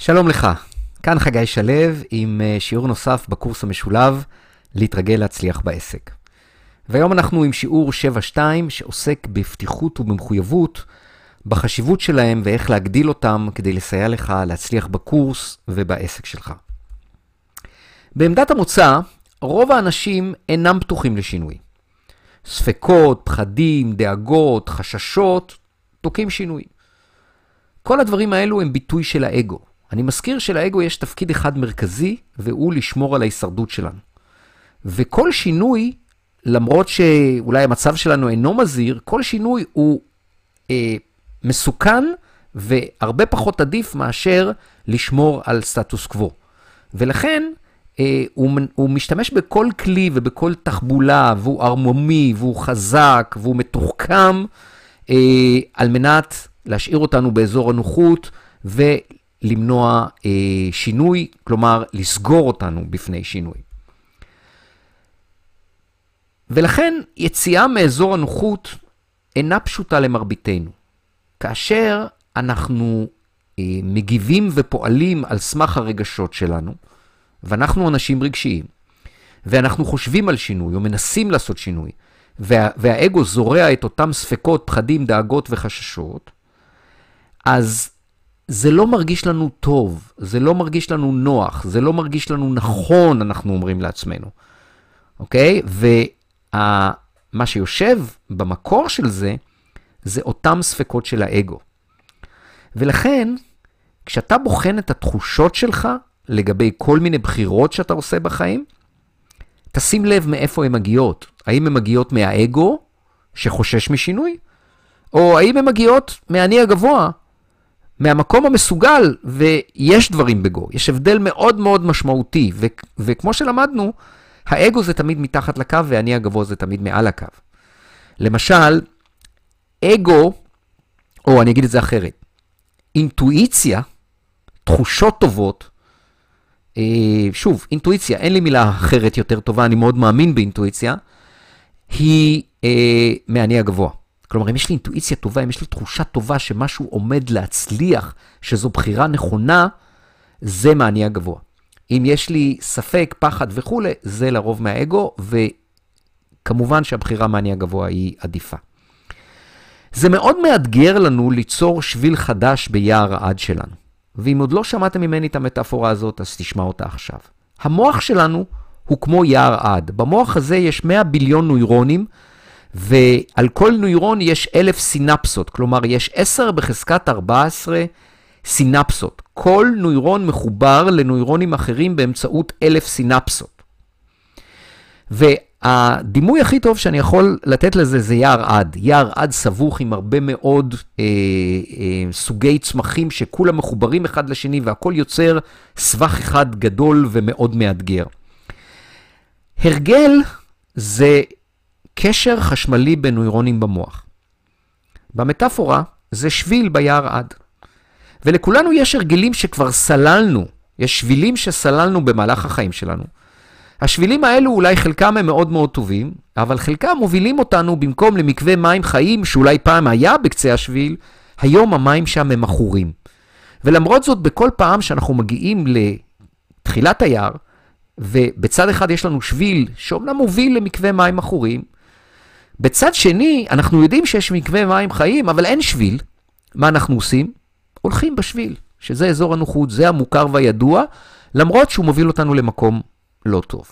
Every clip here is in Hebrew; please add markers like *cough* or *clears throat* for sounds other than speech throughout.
שלום לך, כאן חגי שלו עם אה, שיעור נוסף בקורס המשולב להתרגל להצליח בעסק. והיום אנחנו עם שיעור 7-2 שעוסק בפתיחות ובמחויבות, בחשיבות שלהם ואיך להגדיל אותם כדי לסייע לך להצליח בקורס ובעסק שלך. בעמדת המוצא, רוב האנשים אינם פתוחים לשינוי. ספקות, פחדים, דאגות, חששות, תוקעים שינוי. כל הדברים האלו הם ביטוי של האגו. אני מזכיר שלאגו יש תפקיד אחד מרכזי, והוא לשמור על ההישרדות שלנו. וכל שינוי, למרות שאולי המצב שלנו אינו מזהיר, כל שינוי הוא אה, מסוכן והרבה פחות עדיף מאשר לשמור על סטטוס קוו. ולכן אה, הוא, הוא משתמש בכל כלי ובכל תחבולה, והוא ערמומי, והוא חזק, והוא מתוחכם, אה, על מנת להשאיר אותנו באזור הנוחות, ו... למנוע אה, שינוי, כלומר לסגור אותנו בפני שינוי. ולכן יציאה מאזור הנוחות אינה פשוטה למרביתנו. כאשר אנחנו אה, מגיבים ופועלים על סמך הרגשות שלנו, ואנחנו אנשים רגשיים, ואנחנו חושבים על שינוי או מנסים לעשות שינוי, וה, והאגו זורע את אותם ספקות, פחדים, דאגות וחששות, אז זה לא מרגיש לנו טוב, זה לא מרגיש לנו נוח, זה לא מרגיש לנו נכון, אנחנו אומרים לעצמנו, אוקיי? ומה שיושב במקור של זה, זה אותם ספקות של האגו. ולכן, כשאתה בוחן את התחושות שלך לגבי כל מיני בחירות שאתה עושה בחיים, תשים לב מאיפה הן מגיעות. האם הן מגיעות מהאגו, שחושש משינוי, או האם הן מגיעות מהאני הגבוה, מהמקום המסוגל, ויש דברים בגו, יש הבדל מאוד מאוד משמעותי, ו- וכמו שלמדנו, האגו זה תמיד מתחת לקו והאני הגבוה זה תמיד מעל הקו. למשל, אגו, או אני אגיד את זה אחרת, אינטואיציה, תחושות טובות, אה, שוב, אינטואיציה, אין לי מילה אחרת יותר טובה, אני מאוד מאמין באינטואיציה, היא אה, מהאני הגבוה. כלומר, אם יש לי אינטואיציה טובה, אם יש לי תחושה טובה שמשהו עומד להצליח, שזו בחירה נכונה, זה מהאני הגבוה. אם יש לי ספק, פחד וכולי, זה לרוב מהאגו, וכמובן שהבחירה מהאני הגבוה היא עדיפה. זה מאוד מאתגר לנו ליצור שביל חדש ביער העד שלנו. ואם עוד לא שמעתם ממני את המטאפורה הזאת, אז תשמע אותה עכשיו. המוח שלנו הוא כמו יער עד. במוח הזה יש 100 ביליון נוירונים, ועל כל נוירון יש אלף סינפסות, כלומר יש 10 בחזקת 14 סינפסות. כל נוירון מחובר לנוירונים אחרים באמצעות אלף סינפסות. והדימוי הכי טוב שאני יכול לתת לזה זה יער עד. יער עד סבוך עם הרבה מאוד אה, אה, סוגי צמחים שכולם מחוברים אחד לשני והכל יוצר סבך אחד גדול ומאוד מאתגר. הרגל זה קשר חשמלי בין נוירונים במוח. במטאפורה זה שביל ביער עד. ולכולנו יש הרגלים שכבר סללנו, יש שבילים שסללנו במהלך החיים שלנו. השבילים האלו אולי חלקם הם מאוד מאוד טובים, אבל חלקם מובילים אותנו במקום למקווה מים חיים שאולי פעם היה בקצה השביל, היום המים שם הם עכורים. ולמרות זאת, בכל פעם שאנחנו מגיעים לתחילת היער, ובצד אחד יש לנו שביל שאומנם מוביל למקווה מים עכורים, בצד שני, אנחנו יודעים שיש מקווה מים חיים, אבל אין שביל. מה אנחנו עושים? הולכים בשביל, שזה אזור הנוחות, זה המוכר והידוע, למרות שהוא מוביל אותנו למקום לא טוב.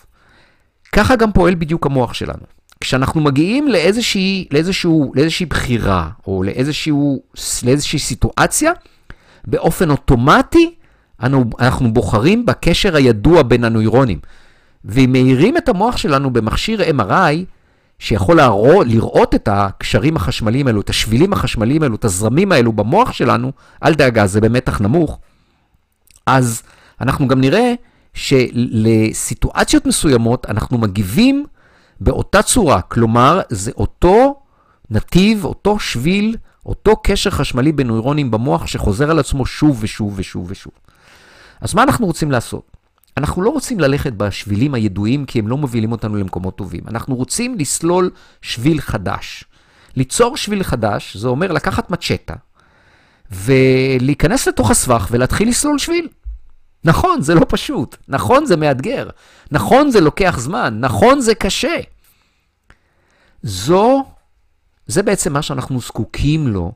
ככה גם פועל בדיוק המוח שלנו. כשאנחנו מגיעים לאיזושהי, לאיזשהו, לאיזושהי בחירה, או לאיזשהו, לאיזושהי סיטואציה, באופן אוטומטי אנו, אנחנו בוחרים בקשר הידוע בין הנוירונים. ואם מאירים את המוח שלנו במכשיר MRI, שיכול להרוא, לראות את הקשרים החשמליים האלו, את השבילים החשמליים האלו, את הזרמים האלו במוח שלנו, אל דאגה, זה במתח נמוך, אז אנחנו גם נראה שלסיטואציות מסוימות אנחנו מגיבים באותה צורה, כלומר, זה אותו נתיב, אותו שביל, אותו קשר חשמלי בין נוירונים במוח שחוזר על עצמו שוב ושוב ושוב ושוב. אז מה אנחנו רוצים לעשות? אנחנו לא רוצים ללכת בשבילים הידועים כי הם לא מובילים אותנו למקומות טובים. אנחנו רוצים לסלול שביל חדש. ליצור שביל חדש, זה אומר לקחת מצ'טה ולהיכנס לתוך הסבך ולהתחיל לסלול שביל. נכון, זה לא פשוט. נכון, זה מאתגר. נכון, זה לוקח זמן. נכון, זה קשה. זו, זה בעצם מה שאנחנו זקוקים לו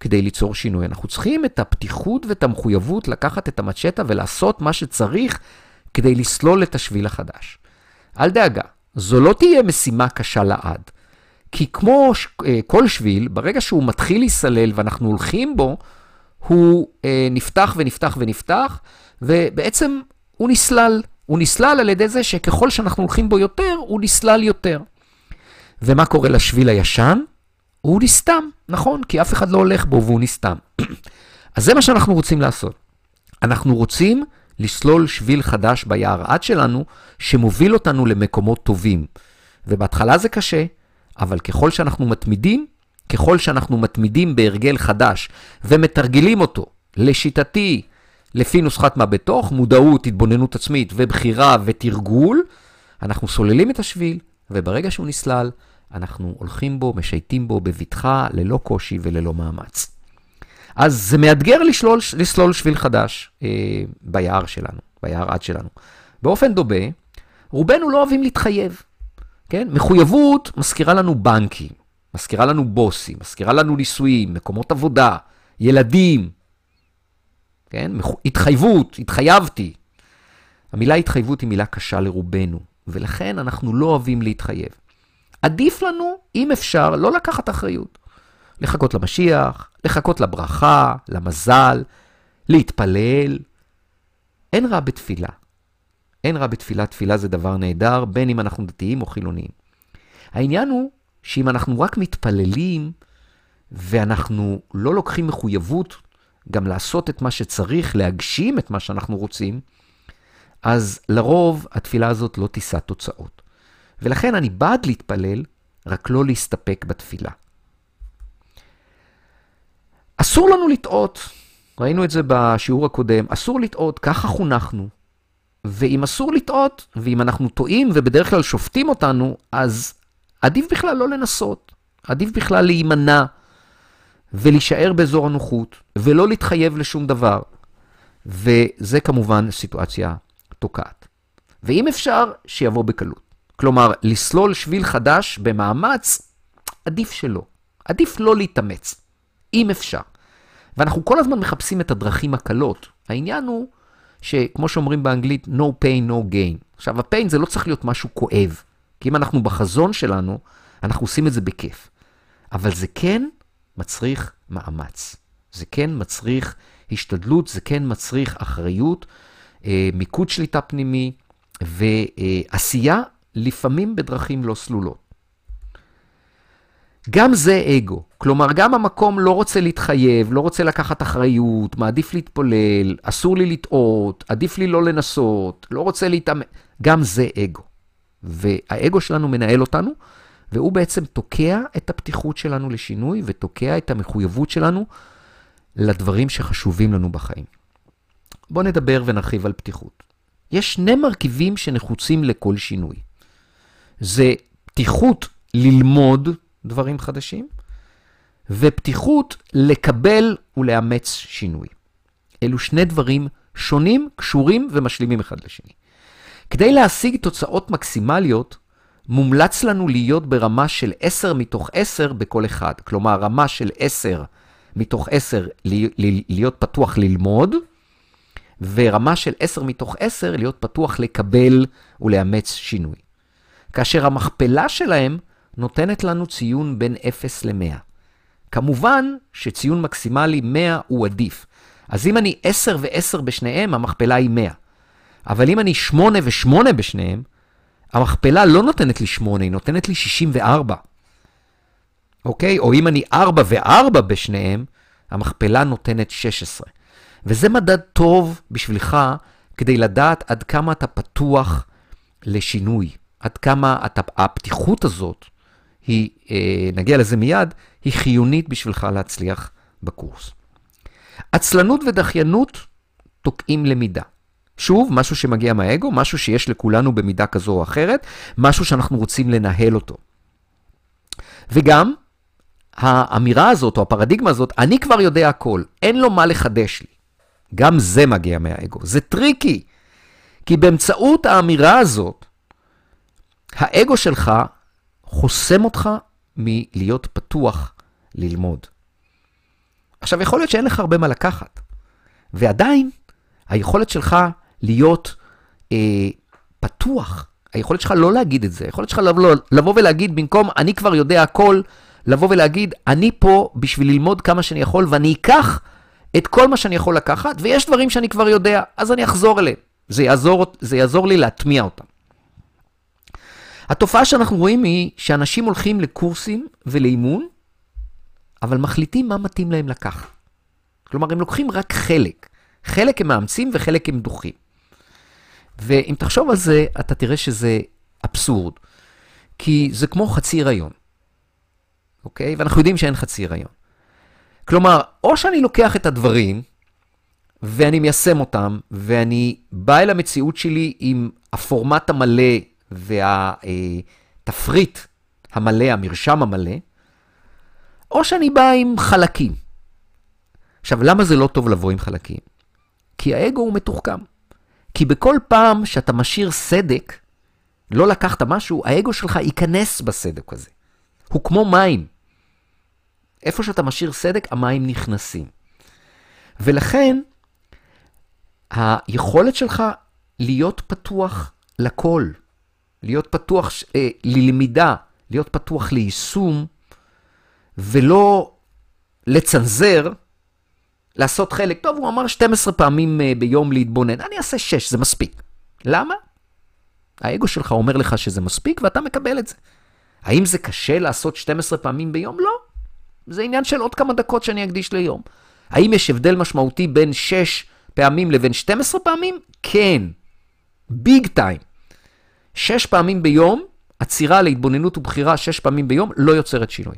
כדי ליצור שינוי. אנחנו צריכים את הפתיחות ואת המחויבות לקחת את המצ'טה ולעשות מה שצריך כדי לסלול את השביל החדש. אל דאגה, זו לא תהיה משימה קשה לעד. כי כמו אה, כל שביל, ברגע שהוא מתחיל להיסלל ואנחנו הולכים בו, הוא אה, נפתח ונפתח ונפתח, ובעצם הוא נסלל. הוא נסלל על ידי זה שככל שאנחנו הולכים בו יותר, הוא נסלל יותר. ומה קורה לשביל הישן? הוא נסתם, נכון? כי אף אחד לא הולך בו והוא נסתם. *clears throat* אז זה מה שאנחנו רוצים לעשות. אנחנו רוצים לסלול שביל חדש ביער עד שלנו, שמוביל אותנו למקומות טובים. ובהתחלה זה קשה, אבל ככל שאנחנו מתמידים, ככל שאנחנו מתמידים בהרגל חדש ומתרגלים אותו, לשיטתי, לפי נוסחת מה בתוך, מודעות, התבוננות עצמית ובחירה ותרגול, אנחנו סוללים את השביל, וברגע שהוא נסלל, אנחנו הולכים בו, משייטים בו בבטחה, ללא קושי וללא מאמץ. אז זה מאתגר לשלול, לסלול שביל חדש אה, ביער שלנו, ביער עד שלנו. באופן דומה, רובנו לא אוהבים להתחייב. כן? מחויבות מזכירה לנו בנקים, מזכירה לנו בוסים, מזכירה לנו נישואים, מקומות עבודה, ילדים. כן? התחייבות, התחייבתי. המילה התחייבות היא מילה קשה לרובנו, ולכן אנחנו לא אוהבים להתחייב. עדיף לנו, אם אפשר, לא לקחת אחריות. לחכות למשיח, לחכות לברכה, למזל, להתפלל. אין רע בתפילה. אין רע בתפילה, תפילה זה דבר נהדר, בין אם אנחנו דתיים או חילוניים. העניין הוא שאם אנחנו רק מתפללים, ואנחנו לא לוקחים מחויבות גם לעשות את מה שצריך, להגשים את מה שאנחנו רוצים, אז לרוב התפילה הזאת לא תישא תוצאות. ולכן אני בעד להתפלל, רק לא להסתפק בתפילה. אסור לנו לטעות, ראינו את זה בשיעור הקודם, אסור לטעות, ככה חונכנו. ואם אסור לטעות, ואם אנחנו טועים ובדרך כלל שופטים אותנו, אז עדיף בכלל לא לנסות. עדיף בכלל להימנע ולהישאר באזור הנוחות, ולא להתחייב לשום דבר. וזה כמובן סיטואציה תוקעת. ואם אפשר, שיבוא בקלות. כלומר, לסלול שביל חדש במאמץ, עדיף שלא. עדיף לא להתאמץ, אם אפשר. ואנחנו כל הזמן מחפשים את הדרכים הקלות. העניין הוא שכמו שאומרים באנגלית, no pain, no gain. עכשיו, הפיין זה לא צריך להיות משהו כואב, כי אם אנחנו בחזון שלנו, אנחנו עושים את זה בכיף. אבל זה כן מצריך מאמץ. זה כן מצריך השתדלות, זה כן מצריך אחריות, אה, מיקוד שליטה פנימי ועשייה לפעמים בדרכים לא סלולות. גם זה אגו. כלומר, גם המקום לא רוצה להתחייב, לא רוצה לקחת אחריות, מעדיף להתפולל, אסור לי לטעות, עדיף לי לא לנסות, לא רוצה להתאמן. גם זה אגו. והאגו שלנו מנהל אותנו, והוא בעצם תוקע את הפתיחות שלנו לשינוי ותוקע את המחויבות שלנו לדברים שחשובים לנו בחיים. בואו נדבר ונרחיב על פתיחות. יש שני מרכיבים שנחוצים לכל שינוי. זה פתיחות ללמוד דברים חדשים, ופתיחות לקבל ולאמץ שינוי. אלו שני דברים שונים, קשורים ומשלימים אחד לשני. כדי להשיג תוצאות מקסימליות, מומלץ לנו להיות ברמה של 10 מתוך 10 בכל אחד. כלומר, רמה של 10 מתוך 10 להיות פתוח ללמוד, ורמה של 10 מתוך 10 להיות פתוח לקבל ולאמץ שינוי. כאשר המכפלה שלהם נותנת לנו ציון בין 0 ל-100. כמובן שציון מקסימלי 100 הוא עדיף. אז אם אני 10 ו-10 בשניהם, המכפלה היא 100. אבל אם אני 8 ו-8 בשניהם, המכפלה לא נותנת לי 8, היא נותנת לי 64. אוקיי? או אם אני 4 ו-4 בשניהם, המכפלה נותנת 16. וזה מדד טוב בשבילך כדי לדעת עד כמה אתה פתוח לשינוי, עד כמה אתה, הפתיחות הזאת היא, אה, נגיע לזה מיד, היא חיונית בשבילך להצליח בקורס. עצלנות ודחיינות תוקעים למידה. שוב, משהו שמגיע מהאגו, משהו שיש לכולנו במידה כזו או אחרת, משהו שאנחנו רוצים לנהל אותו. וגם, האמירה הזאת או הפרדיגמה הזאת, אני כבר יודע הכל, אין לו מה לחדש לי. גם זה מגיע מהאגו. זה טריקי, כי באמצעות האמירה הזאת, האגו שלך חוסם אותך מלהיות פתוח ללמוד. עכשיו, יכול להיות שאין לך הרבה מה לקחת, ועדיין היכולת שלך להיות אה, פתוח, היכולת שלך לא להגיד את זה, היכולת שלך לבוא, לבוא ולהגיד במקום אני כבר יודע הכל, לבוא ולהגיד אני פה בשביל ללמוד כמה שאני יכול ואני אקח את כל מה שאני יכול לקחת, ויש דברים שאני כבר יודע, אז אני אחזור אליהם. זה יעזור, זה יעזור לי להטמיע אותם. התופעה שאנחנו רואים היא שאנשים הולכים לקורסים ולאימון, אבל מחליטים מה מתאים להם לקחת. כלומר, הם לוקחים רק חלק. חלק הם מאמצים וחלק הם דוחים. ואם תחשוב על זה, אתה תראה שזה אבסורד. כי זה כמו חצי הריון, אוקיי? ואנחנו יודעים שאין חצי הריון. כלומר, או שאני לוקח את הדברים ואני מיישם אותם, ואני בא אל המציאות שלי עם הפורמט המלא והתפריט המלא, המרשם המלא, או שאני בא עם חלקים. עכשיו, למה זה לא טוב לבוא עם חלקים? כי האגו הוא מתוחכם. כי בכל פעם שאתה משאיר סדק, לא לקחת משהו, האגו שלך ייכנס בסדק הזה. הוא כמו מים. איפה שאתה משאיר סדק, המים נכנסים. ולכן, היכולת שלך להיות פתוח לכל, להיות פתוח אה, ללמידה, להיות פתוח ליישום, ולא לצנזר, לעשות חלק. טוב, הוא אמר 12 פעמים אה, ביום להתבונן, אני אעשה 6, זה מספיק. למה? האגו שלך אומר לך שזה מספיק ואתה מקבל את זה. האם זה קשה לעשות 12 פעמים ביום? לא. זה עניין של עוד כמה דקות שאני אקדיש ליום. האם יש הבדל משמעותי בין 6 פעמים לבין 12 פעמים? כן. ביג טיים. 6 פעמים ביום, עצירה להתבוננות ובחירה 6 פעמים ביום, לא יוצרת שינוי.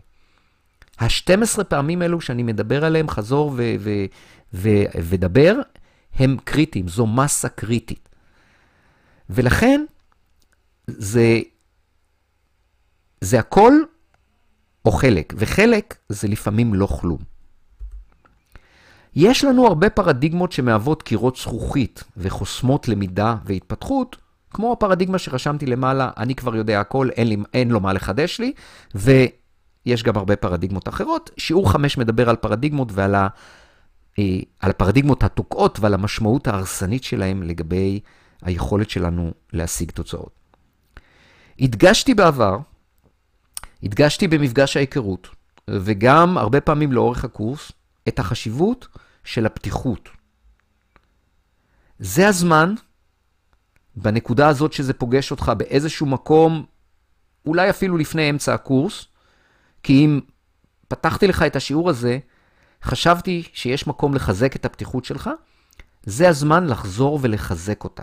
ה-12 פעמים האלו שאני מדבר עליהם, חזור ו- ו- ו- ודבר, הם קריטיים, זו מסה קריטית. ולכן, זה, זה הכל או חלק, וחלק זה לפעמים לא כלום. יש לנו הרבה פרדיגמות שמהוות קירות זכוכית וחוסמות למידה והתפתחות, כמו הפרדיגמה שרשמתי למעלה, אני כבר יודע הכל, אין, לי, אין לו מה לחדש לי, ויש גם הרבה פרדיגמות אחרות. שיעור 5 מדבר על פרדיגמות ועל ה, אה, על הפרדיגמות התוקעות ועל המשמעות ההרסנית שלהם לגבי היכולת שלנו להשיג תוצאות. הדגשתי בעבר, הדגשתי במפגש ההיכרות, וגם הרבה פעמים לאורך הקורס, את החשיבות של הפתיחות. זה הזמן, בנקודה הזאת שזה פוגש אותך באיזשהו מקום, אולי אפילו לפני אמצע הקורס, כי אם פתחתי לך את השיעור הזה, חשבתי שיש מקום לחזק את הפתיחות שלך, זה הזמן לחזור ולחזק אותה.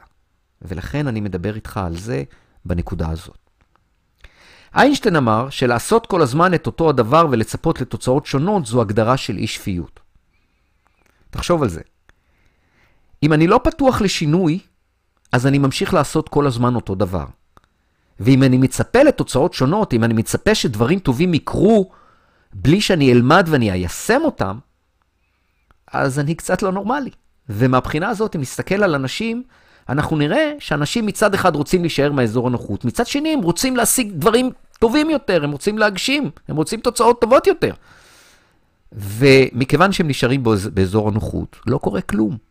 ולכן אני מדבר איתך על זה בנקודה הזאת. איינשטיין אמר שלעשות כל הזמן את אותו הדבר ולצפות לתוצאות שונות זו הגדרה של אי שפיות. תחשוב על זה. אם אני לא פתוח לשינוי, אז אני ממשיך לעשות כל הזמן אותו דבר. ואם אני מצפה לתוצאות שונות, אם אני מצפה שדברים טובים יקרו בלי שאני אלמד ואני איישם אותם, אז אני קצת לא נורמלי. ומהבחינה הזאת, אם נסתכל על אנשים, אנחנו נראה שאנשים מצד אחד רוצים להישאר מהאזור הנוחות, מצד שני הם רוצים להשיג דברים טובים יותר, הם רוצים להגשים, הם רוצים תוצאות טובות יותר. ומכיוון שהם נשארים באזור הנוחות, לא קורה כלום.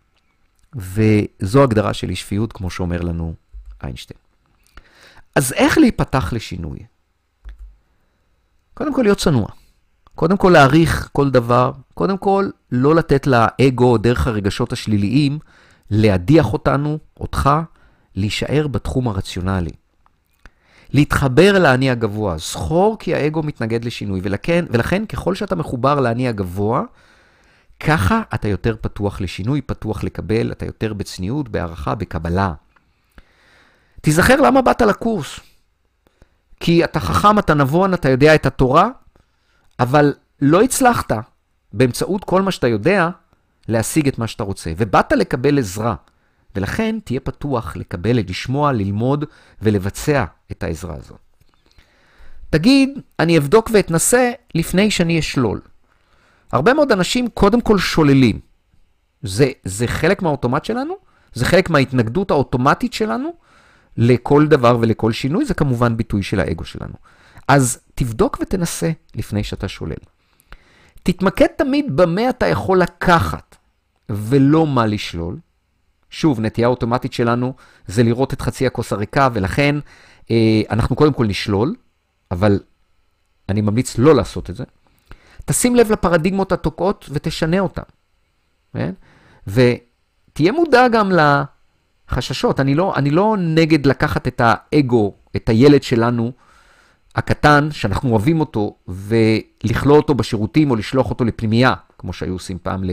וזו הגדרה של אי שפיות, כמו שאומר לנו איינשטיין. אז איך להיפתח לשינוי? קודם כל להיות צנוע. קודם כל להעריך כל דבר. קודם כל לא לתת לאגו דרך הרגשות השליליים להדיח אותנו, אותך, להישאר בתחום הרציונלי. להתחבר לאני הגבוה. זכור כי האגו מתנגד לשינוי, ולכן, ולכן ככל שאתה מחובר לאני הגבוה, ככה אתה יותר פתוח לשינוי, פתוח לקבל, אתה יותר בצניעות, בהערכה, בקבלה. תיזכר למה באת לקורס. כי אתה חכם, אתה נבון, אתה יודע את התורה, אבל לא הצלחת באמצעות כל מה שאתה יודע להשיג את מה שאתה רוצה, ובאת לקבל עזרה. ולכן תהיה פתוח לקבל, לשמוע, ללמוד ולבצע את העזרה הזאת. תגיד, אני אבדוק ואתנסה לפני שאני אשלול. הרבה מאוד אנשים קודם כל שוללים. זה, זה חלק מהאוטומט שלנו, זה חלק מההתנגדות האוטומטית שלנו לכל דבר ולכל שינוי, זה כמובן ביטוי של האגו שלנו. אז תבדוק ותנסה לפני שאתה שולל. תתמקד תמיד במה אתה יכול לקחת, ולא מה לשלול. שוב, נטייה אוטומטית שלנו זה לראות את חצי הכוס הריקה, ולכן אה, אנחנו קודם כל נשלול, אבל אני ממליץ לא לעשות את זה. תשים לב לפרדיגמות התוקעות ותשנה אותן. כן? ותהיה מודע גם לחששות. אני לא, אני לא נגד לקחת את האגו, את הילד שלנו, הקטן, שאנחנו אוהבים אותו, ולכלוא אותו בשירותים או לשלוח אותו לפנימייה, כמו שהיו עושים פעם ל,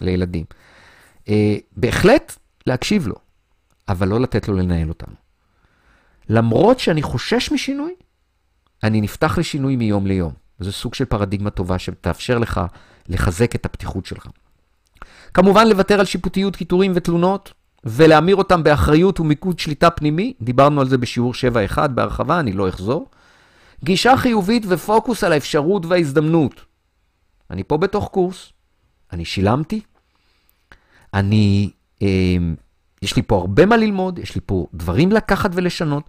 לילדים. אה, בהחלט להקשיב לו, אבל לא לתת לו לנהל אותנו. למרות שאני חושש משינוי, אני נפתח לשינוי מיום ליום. זה סוג של פרדיגמה טובה שתאפשר לך לחזק את הפתיחות שלך. כמובן, לוותר על שיפוטיות, קיטורים ותלונות, ולהמיר אותם באחריות ומיקוד שליטה פנימי. דיברנו על זה בשיעור 7-1 בהרחבה, אני לא אחזור. גישה חיובית ופוקוס על האפשרות וההזדמנות. אני פה בתוך קורס, אני שילמתי, אני, אה, יש לי פה הרבה מה ללמוד, יש לי פה דברים לקחת ולשנות.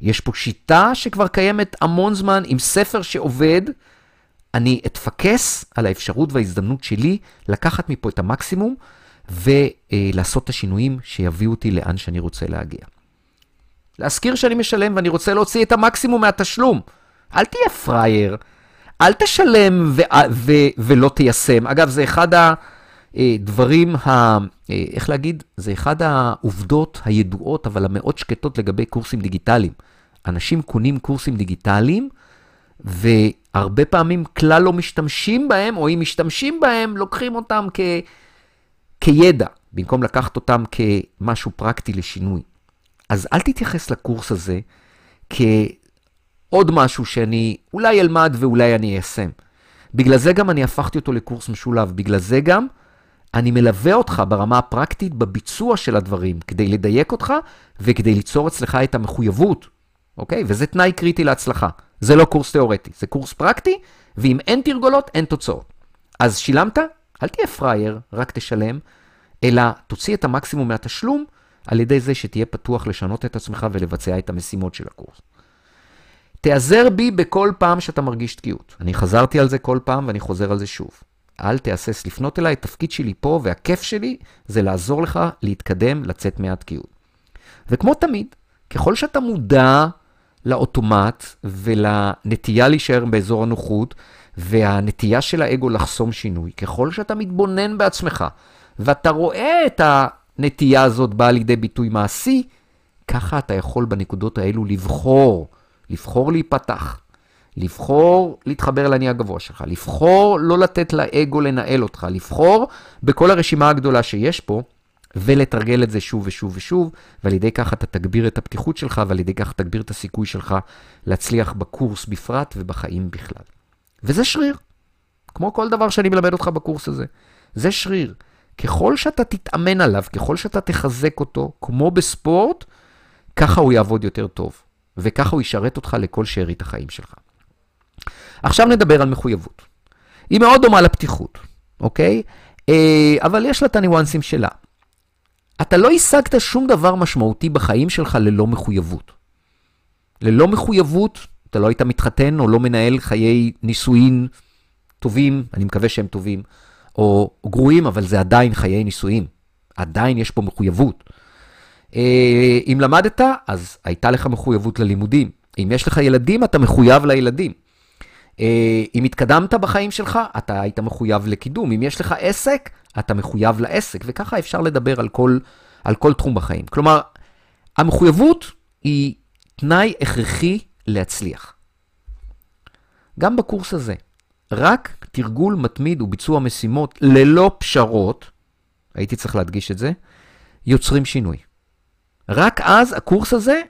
יש פה שיטה שכבר קיימת המון זמן, עם ספר שעובד. אני אתפקס על האפשרות וההזדמנות שלי לקחת מפה את המקסימום ולעשות את השינויים שיביאו אותי לאן שאני רוצה להגיע. להזכיר שאני משלם ואני רוצה להוציא את המקסימום מהתשלום. אל תהיה פראייר, אל תשלם ו- ו- ולא תיישם. אגב, זה אחד הדברים, ה- איך להגיד? זה אחד העובדות הידועות, אבל המאוד שקטות לגבי קורסים דיגיטליים. אנשים קונים קורסים דיגיטליים, והרבה פעמים כלל לא משתמשים בהם, או אם משתמשים בהם, לוקחים אותם כ... כידע, במקום לקחת אותם כמשהו פרקטי לשינוי. אז אל תתייחס לקורס הזה כעוד משהו שאני אולי אלמד ואולי אני איישם. בגלל זה גם אני הפכתי אותו לקורס משולב. בגלל זה גם אני מלווה אותך ברמה הפרקטית בביצוע של הדברים, כדי לדייק אותך וכדי ליצור אצלך את המחויבות, אוקיי? וזה תנאי קריטי להצלחה. זה לא קורס תיאורטי, זה קורס פרקטי, ואם אין תרגולות, אין תוצאות. אז שילמת? אל תהיה פראייר, רק תשלם, אלא תוציא את המקסימום מהתשלום על ידי זה שתהיה פתוח לשנות את עצמך ולבצע את המשימות של הקורס. תיעזר בי בכל פעם שאתה מרגיש תקיעות. אני חזרתי על זה כל פעם ואני חוזר על זה שוב. אל תהסס לפנות אליי, התפקיד שלי פה והכיף שלי זה לעזור לך להתקדם, לצאת מהתקיעות. וכמו תמיד, ככל שאתה מודע לאוטומט ולנטייה להישאר באזור הנוחות והנטייה של האגו לחסום שינוי, ככל שאתה מתבונן בעצמך ואתה רואה את הנטייה הזאת באה לידי ביטוי מעשי, ככה אתה יכול בנקודות האלו לבחור, לבחור להיפתח, לבחור להתחבר לעני הגבוה שלך, לבחור לא לתת לאגו לנהל אותך, לבחור בכל הרשימה הגדולה שיש פה, ולתרגל את זה שוב ושוב ושוב, ועל ידי כך אתה תגביר את הפתיחות שלך, ועל ידי כך תגביר את הסיכוי שלך להצליח בקורס בפרט ובחיים בכלל. וזה שריר, כמו כל דבר שאני מלמד אותך בקורס הזה. זה שריר. ככל שאתה תתאמן עליו, ככל שאתה תחזק אותו, כמו בספורט, ככה הוא יעבוד יותר טוב, וככה הוא ישרת אותך לכל שארית החיים שלך. עכשיו נדבר על מחויבות. היא מאוד דומה לפתיחות, אוקיי? אה, אבל יש לה את הניואנסים שלה. אתה לא השגת שום דבר משמעותי בחיים שלך ללא מחויבות. ללא מחויבות, אתה לא היית מתחתן או לא מנהל חיי נישואין טובים, אני מקווה שהם טובים, או גרועים, אבל זה עדיין חיי נישואין. עדיין יש פה מחויבות. אה, אם למדת, אז הייתה לך מחויבות ללימודים. אם יש לך ילדים, אתה מחויב לילדים. אה, אם התקדמת בחיים שלך, אתה היית מחויב לקידום. אם יש לך עסק, אתה מחויב לעסק, וככה אפשר לדבר על כל, על כל תחום בחיים. כלומר, המחויבות היא תנאי הכרחי להצליח. גם בקורס הזה, רק תרגול מתמיד וביצוע משימות ללא פשרות, הייתי צריך להדגיש את זה, יוצרים שינוי. רק אז הקורס הזה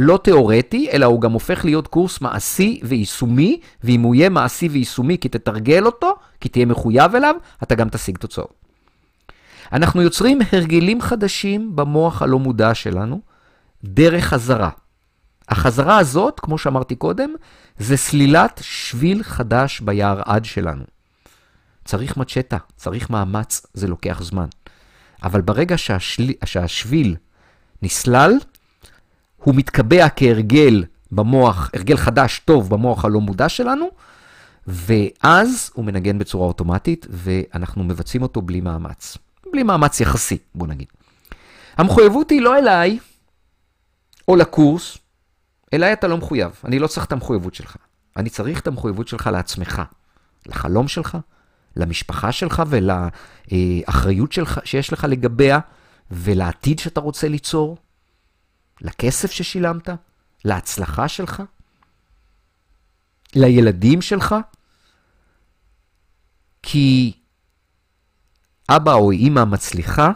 לא תיאורטי, אלא הוא גם הופך להיות קורס מעשי ויישומי, ואם הוא יהיה מעשי ויישומי כי תתרגל אותו, כי תהיה מחויב אליו, אתה גם תשיג תוצאות. אנחנו יוצרים הרגלים חדשים במוח הלא מודע שלנו, דרך חזרה. החזרה הזאת, כמו שאמרתי קודם, זה סלילת שביל חדש ביער עד שלנו. צריך מצ'טה, צריך מאמץ, זה לוקח זמן. אבל ברגע שהשל... שהשביל נסלל, הוא מתקבע כהרגל במוח, הרגל חדש, טוב, במוח הלא מודע שלנו, ואז הוא מנגן בצורה אוטומטית, ואנחנו מבצעים אותו בלי מאמץ. בלי מאמץ יחסי, בוא נגיד. המחויבות היא לא אליי, או לקורס, אליי אתה לא מחויב. אני לא צריך את המחויבות שלך. אני צריך את המחויבות שלך לעצמך, לחלום שלך, למשפחה שלך ולאחריות שלך, שיש לך לגביה, ולעתיד שאתה רוצה ליצור, לכסף ששילמת, להצלחה שלך, לילדים שלך. כי אבא או אימא מצליחה,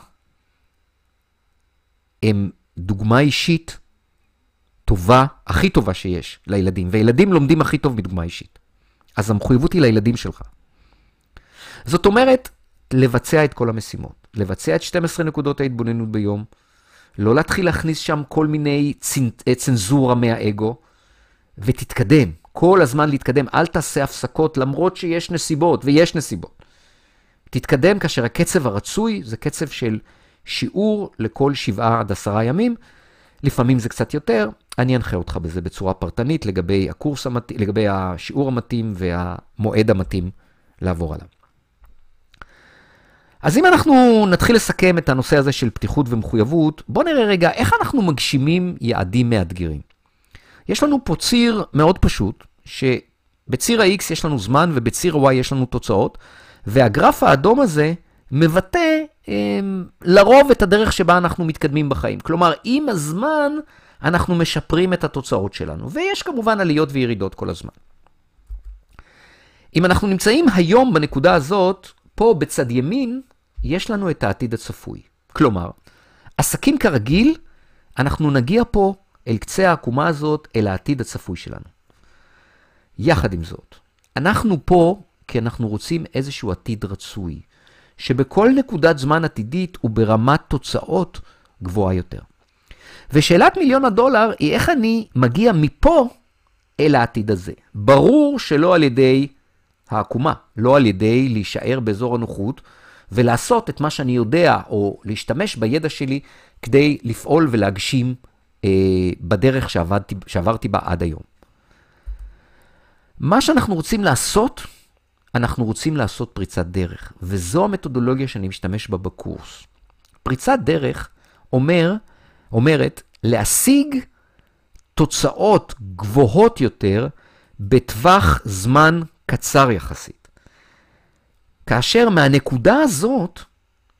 הם דוגמה אישית טובה, הכי טובה שיש לילדים, וילדים לומדים הכי טוב מדוגמה אישית. אז המחויבות היא לילדים שלך. זאת אומרת, לבצע את כל המשימות, לבצע את 12 נקודות ההתבוננות ביום, לא להתחיל להכניס שם כל מיני אה, צנזורה מהאגו, ותתקדם, כל הזמן להתקדם, אל תעשה הפסקות למרות שיש נסיבות, ויש נסיבות. תתקדם כאשר הקצב הרצוי זה קצב של שיעור לכל שבעה עד עשרה ימים, לפעמים זה קצת יותר, אני אנחה אותך בזה בצורה פרטנית לגבי הקורס המתאים, לגבי השיעור המתאים והמועד המתאים לעבור עליו. אז אם אנחנו נתחיל לסכם את הנושא הזה של פתיחות ומחויבות, בואו נראה רגע איך אנחנו מגשימים יעדים מאתגרים. יש לנו פה ציר מאוד פשוט, שבציר ה-X יש לנו זמן ובציר ה-Y יש לנו תוצאות, והגרף האדום הזה מבטא הם, לרוב את הדרך שבה אנחנו מתקדמים בחיים. כלומר, עם הזמן אנחנו משפרים את התוצאות שלנו, ויש כמובן עליות וירידות כל הזמן. אם אנחנו נמצאים היום בנקודה הזאת, פה בצד ימין, יש לנו את העתיד הצפוי. כלומר, עסקים כרגיל, אנחנו נגיע פה אל קצה העקומה הזאת, אל העתיד הצפוי שלנו. יחד עם זאת, אנחנו פה כי אנחנו רוצים איזשהו עתיד רצוי, שבכל נקודת זמן עתידית הוא ברמת תוצאות גבוהה יותר. ושאלת מיליון הדולר היא איך אני מגיע מפה אל העתיד הזה. ברור שלא על ידי העקומה, לא על ידי להישאר באזור הנוחות ולעשות את מה שאני יודע, או להשתמש בידע שלי כדי לפעול ולהגשים אה, בדרך שעבדתי, שעברתי בה עד היום. מה שאנחנו רוצים לעשות, אנחנו רוצים לעשות פריצת דרך, וזו המתודולוגיה שאני משתמש בה בקורס. פריצת דרך אומר, אומרת להשיג תוצאות גבוהות יותר בטווח זמן קצר יחסית. כאשר מהנקודה הזאת,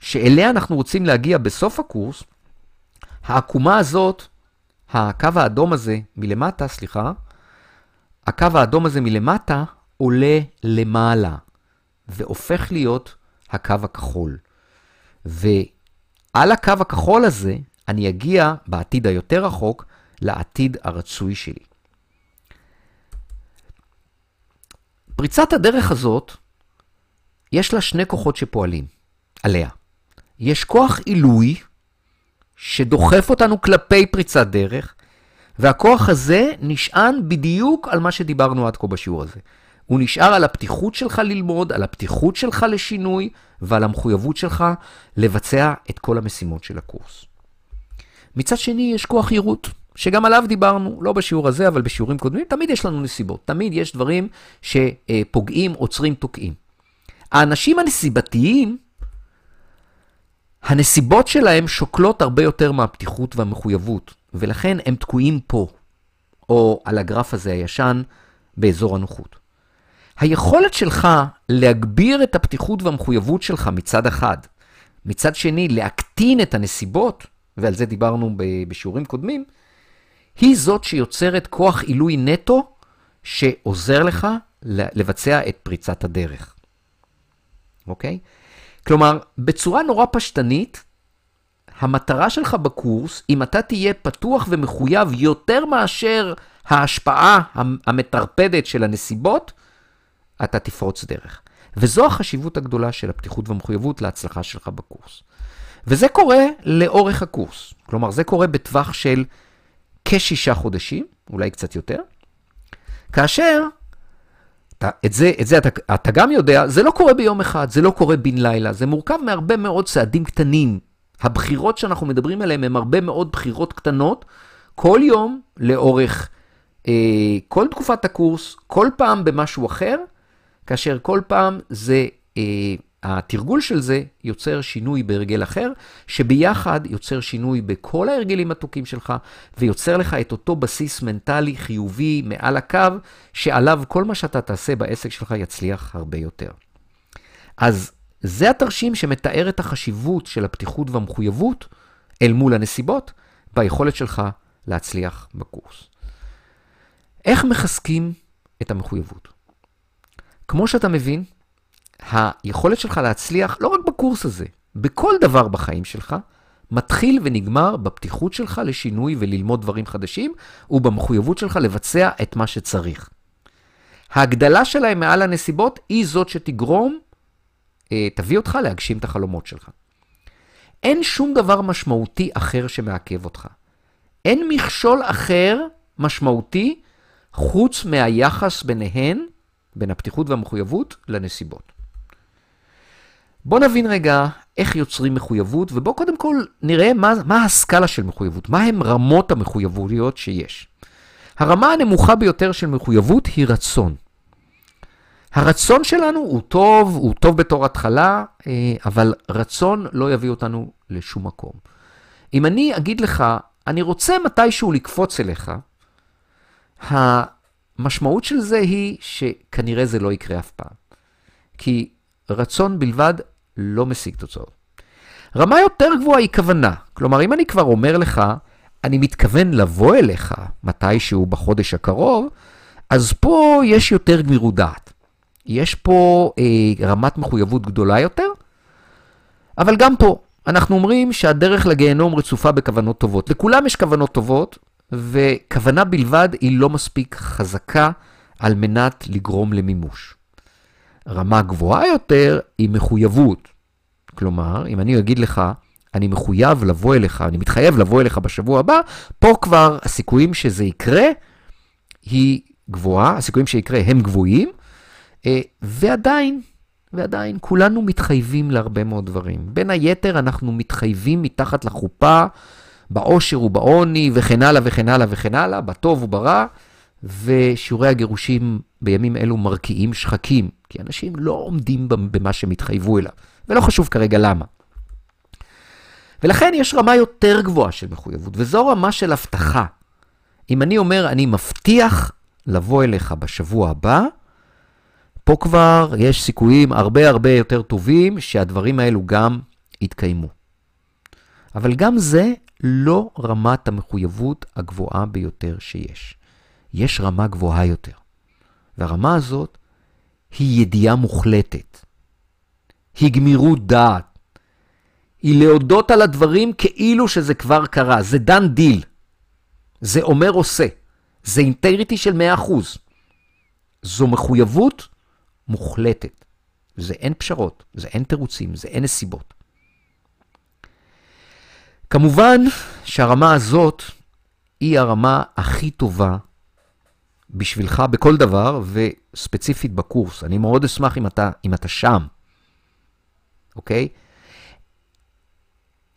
שאליה אנחנו רוצים להגיע בסוף הקורס, העקומה הזאת, הקו האדום הזה מלמטה, סליחה, הקו האדום הזה מלמטה עולה למעלה והופך להיות הקו הכחול. ועל הקו הכחול הזה אני אגיע בעתיד היותר רחוק לעתיד הרצוי שלי. פריצת הדרך הזאת, יש לה שני כוחות שפועלים עליה. יש כוח עילוי שדוחף אותנו כלפי פריצת דרך, והכוח הזה נשען בדיוק על מה שדיברנו עד כה בשיעור הזה. הוא נשאר על הפתיחות שלך ללמוד, על הפתיחות שלך לשינוי ועל המחויבות שלך לבצע את כל המשימות של הקורס. מצד שני, יש כוח יירוט, שגם עליו דיברנו, לא בשיעור הזה, אבל בשיעורים קודמים, תמיד יש לנו נסיבות. תמיד יש דברים שפוגעים, עוצרים, תוקעים. האנשים הנסיבתיים, הנסיבות שלהם שוקלות הרבה יותר מהפתיחות והמחויבות, ולכן הם תקועים פה, או על הגרף הזה הישן, באזור הנוחות. היכולת שלך להגביר את הפתיחות והמחויבות שלך מצד אחד, מצד שני להקטין את הנסיבות, ועל זה דיברנו בשיעורים קודמים, היא זאת שיוצרת כוח עילוי נטו שעוזר לך לבצע את פריצת הדרך. אוקיי? כלומר, בצורה נורא פשטנית, המטרה שלך בקורס, אם אתה תהיה פתוח ומחויב יותר מאשר ההשפעה המטרפדת של הנסיבות, אתה תפרוץ דרך. וזו החשיבות הגדולה של הפתיחות והמחויבות להצלחה שלך בקורס. וזה קורה לאורך הקורס. כלומר, זה קורה בטווח של כשישה חודשים, אולי קצת יותר, כאשר, אתה, את זה, את זה אתה, אתה גם יודע, זה לא קורה ביום אחד, זה לא קורה בן לילה, זה מורכב מהרבה מאוד צעדים קטנים. הבחירות שאנחנו מדברים עליהן הן הרבה מאוד בחירות קטנות, כל יום לאורך אה, כל תקופת הקורס, כל פעם במשהו אחר, כאשר כל פעם זה, אה, התרגול של זה יוצר שינוי בהרגל אחר, שביחד יוצר שינוי בכל ההרגלים התוקים שלך, ויוצר לך את אותו בסיס מנטלי חיובי מעל הקו, שעליו כל מה שאתה תעשה בעסק שלך יצליח הרבה יותר. אז זה התרשים שמתאר את החשיבות של הפתיחות והמחויבות אל מול הנסיבות, ביכולת שלך להצליח בקורס. איך מחזקים את המחויבות? כמו שאתה מבין, היכולת שלך להצליח לא רק בקורס הזה, בכל דבר בחיים שלך, מתחיל ונגמר בפתיחות שלך לשינוי וללמוד דברים חדשים, ובמחויבות שלך לבצע את מה שצריך. ההגדלה שלהם מעל הנסיבות היא זאת שתגרום, אה, תביא אותך להגשים את החלומות שלך. אין שום דבר משמעותי אחר שמעכב אותך. אין מכשול אחר משמעותי חוץ מהיחס ביניהן, בין הפתיחות והמחויבות, לנסיבות. בוא נבין רגע איך יוצרים מחויבות, ובוא קודם כל נראה מה, מה הסקאלה של מחויבות, מה הן רמות המחויבויות שיש. הרמה הנמוכה ביותר של מחויבות היא רצון. הרצון שלנו הוא טוב, הוא טוב בתור התחלה, אה, אבל רצון לא יביא אותנו לשום מקום. אם אני אגיד לך, אני רוצה מתישהו לקפוץ אליך, המשמעות של זה היא שכנראה זה לא יקרה אף פעם. כי רצון בלבד לא משיג תוצאות. רמה יותר גבוהה היא כוונה. כלומר, אם אני כבר אומר לך, אני מתכוון לבוא אליך מתישהו בחודש הקרוב, אז פה יש יותר גמירות דעת. יש פה אה, רמת מחויבות גדולה יותר, אבל גם פה, אנחנו אומרים שהדרך לגיהנום רצופה בכוונות טובות. לכולם יש כוונות טובות, וכוונה בלבד היא לא מספיק חזקה על מנת לגרום למימוש. רמה גבוהה יותר היא מחויבות. כלומר, אם אני אגיד לך, אני מחויב לבוא אליך, אני מתחייב לבוא אליך בשבוע הבא, פה כבר הסיכויים שזה יקרה היא גבוהה, הסיכויים שיקרה הם גבוהים, אה, ועדיין, ועדיין, כולנו מתחייבים להרבה מאוד דברים. בין היתר, אנחנו מתחייבים מתחת לחופה, בעושר ובעוני, וכן הלאה וכן הלאה וכן הלאה, בטוב וברע, ושיעורי הגירושים בימים אלו מרקיעים שחקים, כי אנשים לא עומדים במה שהם התחייבו אליו, ולא חשוב כרגע למה. ולכן יש רמה יותר גבוהה של מחויבות, וזו רמה של הבטחה. אם אני אומר, אני מבטיח לבוא אליך בשבוע הבא, פה כבר יש סיכויים הרבה הרבה יותר טובים שהדברים האלו גם יתקיימו. אבל גם זה לא רמת המחויבות הגבוהה ביותר שיש. יש רמה גבוהה יותר. והרמה הזאת היא ידיעה מוחלטת. היא גמירות דעת. היא להודות על הדברים כאילו שזה כבר קרה. זה דן דיל. זה אומר עושה. זה אינטגריטי של 100%. זו מחויבות מוחלטת. זה אין פשרות, זה אין תירוצים, זה אין נסיבות. כמובן שהרמה הזאת היא הרמה הכי טובה בשבילך בכל דבר, וספציפית בקורס. אני מאוד אשמח אם אתה, אם אתה שם, אוקיי?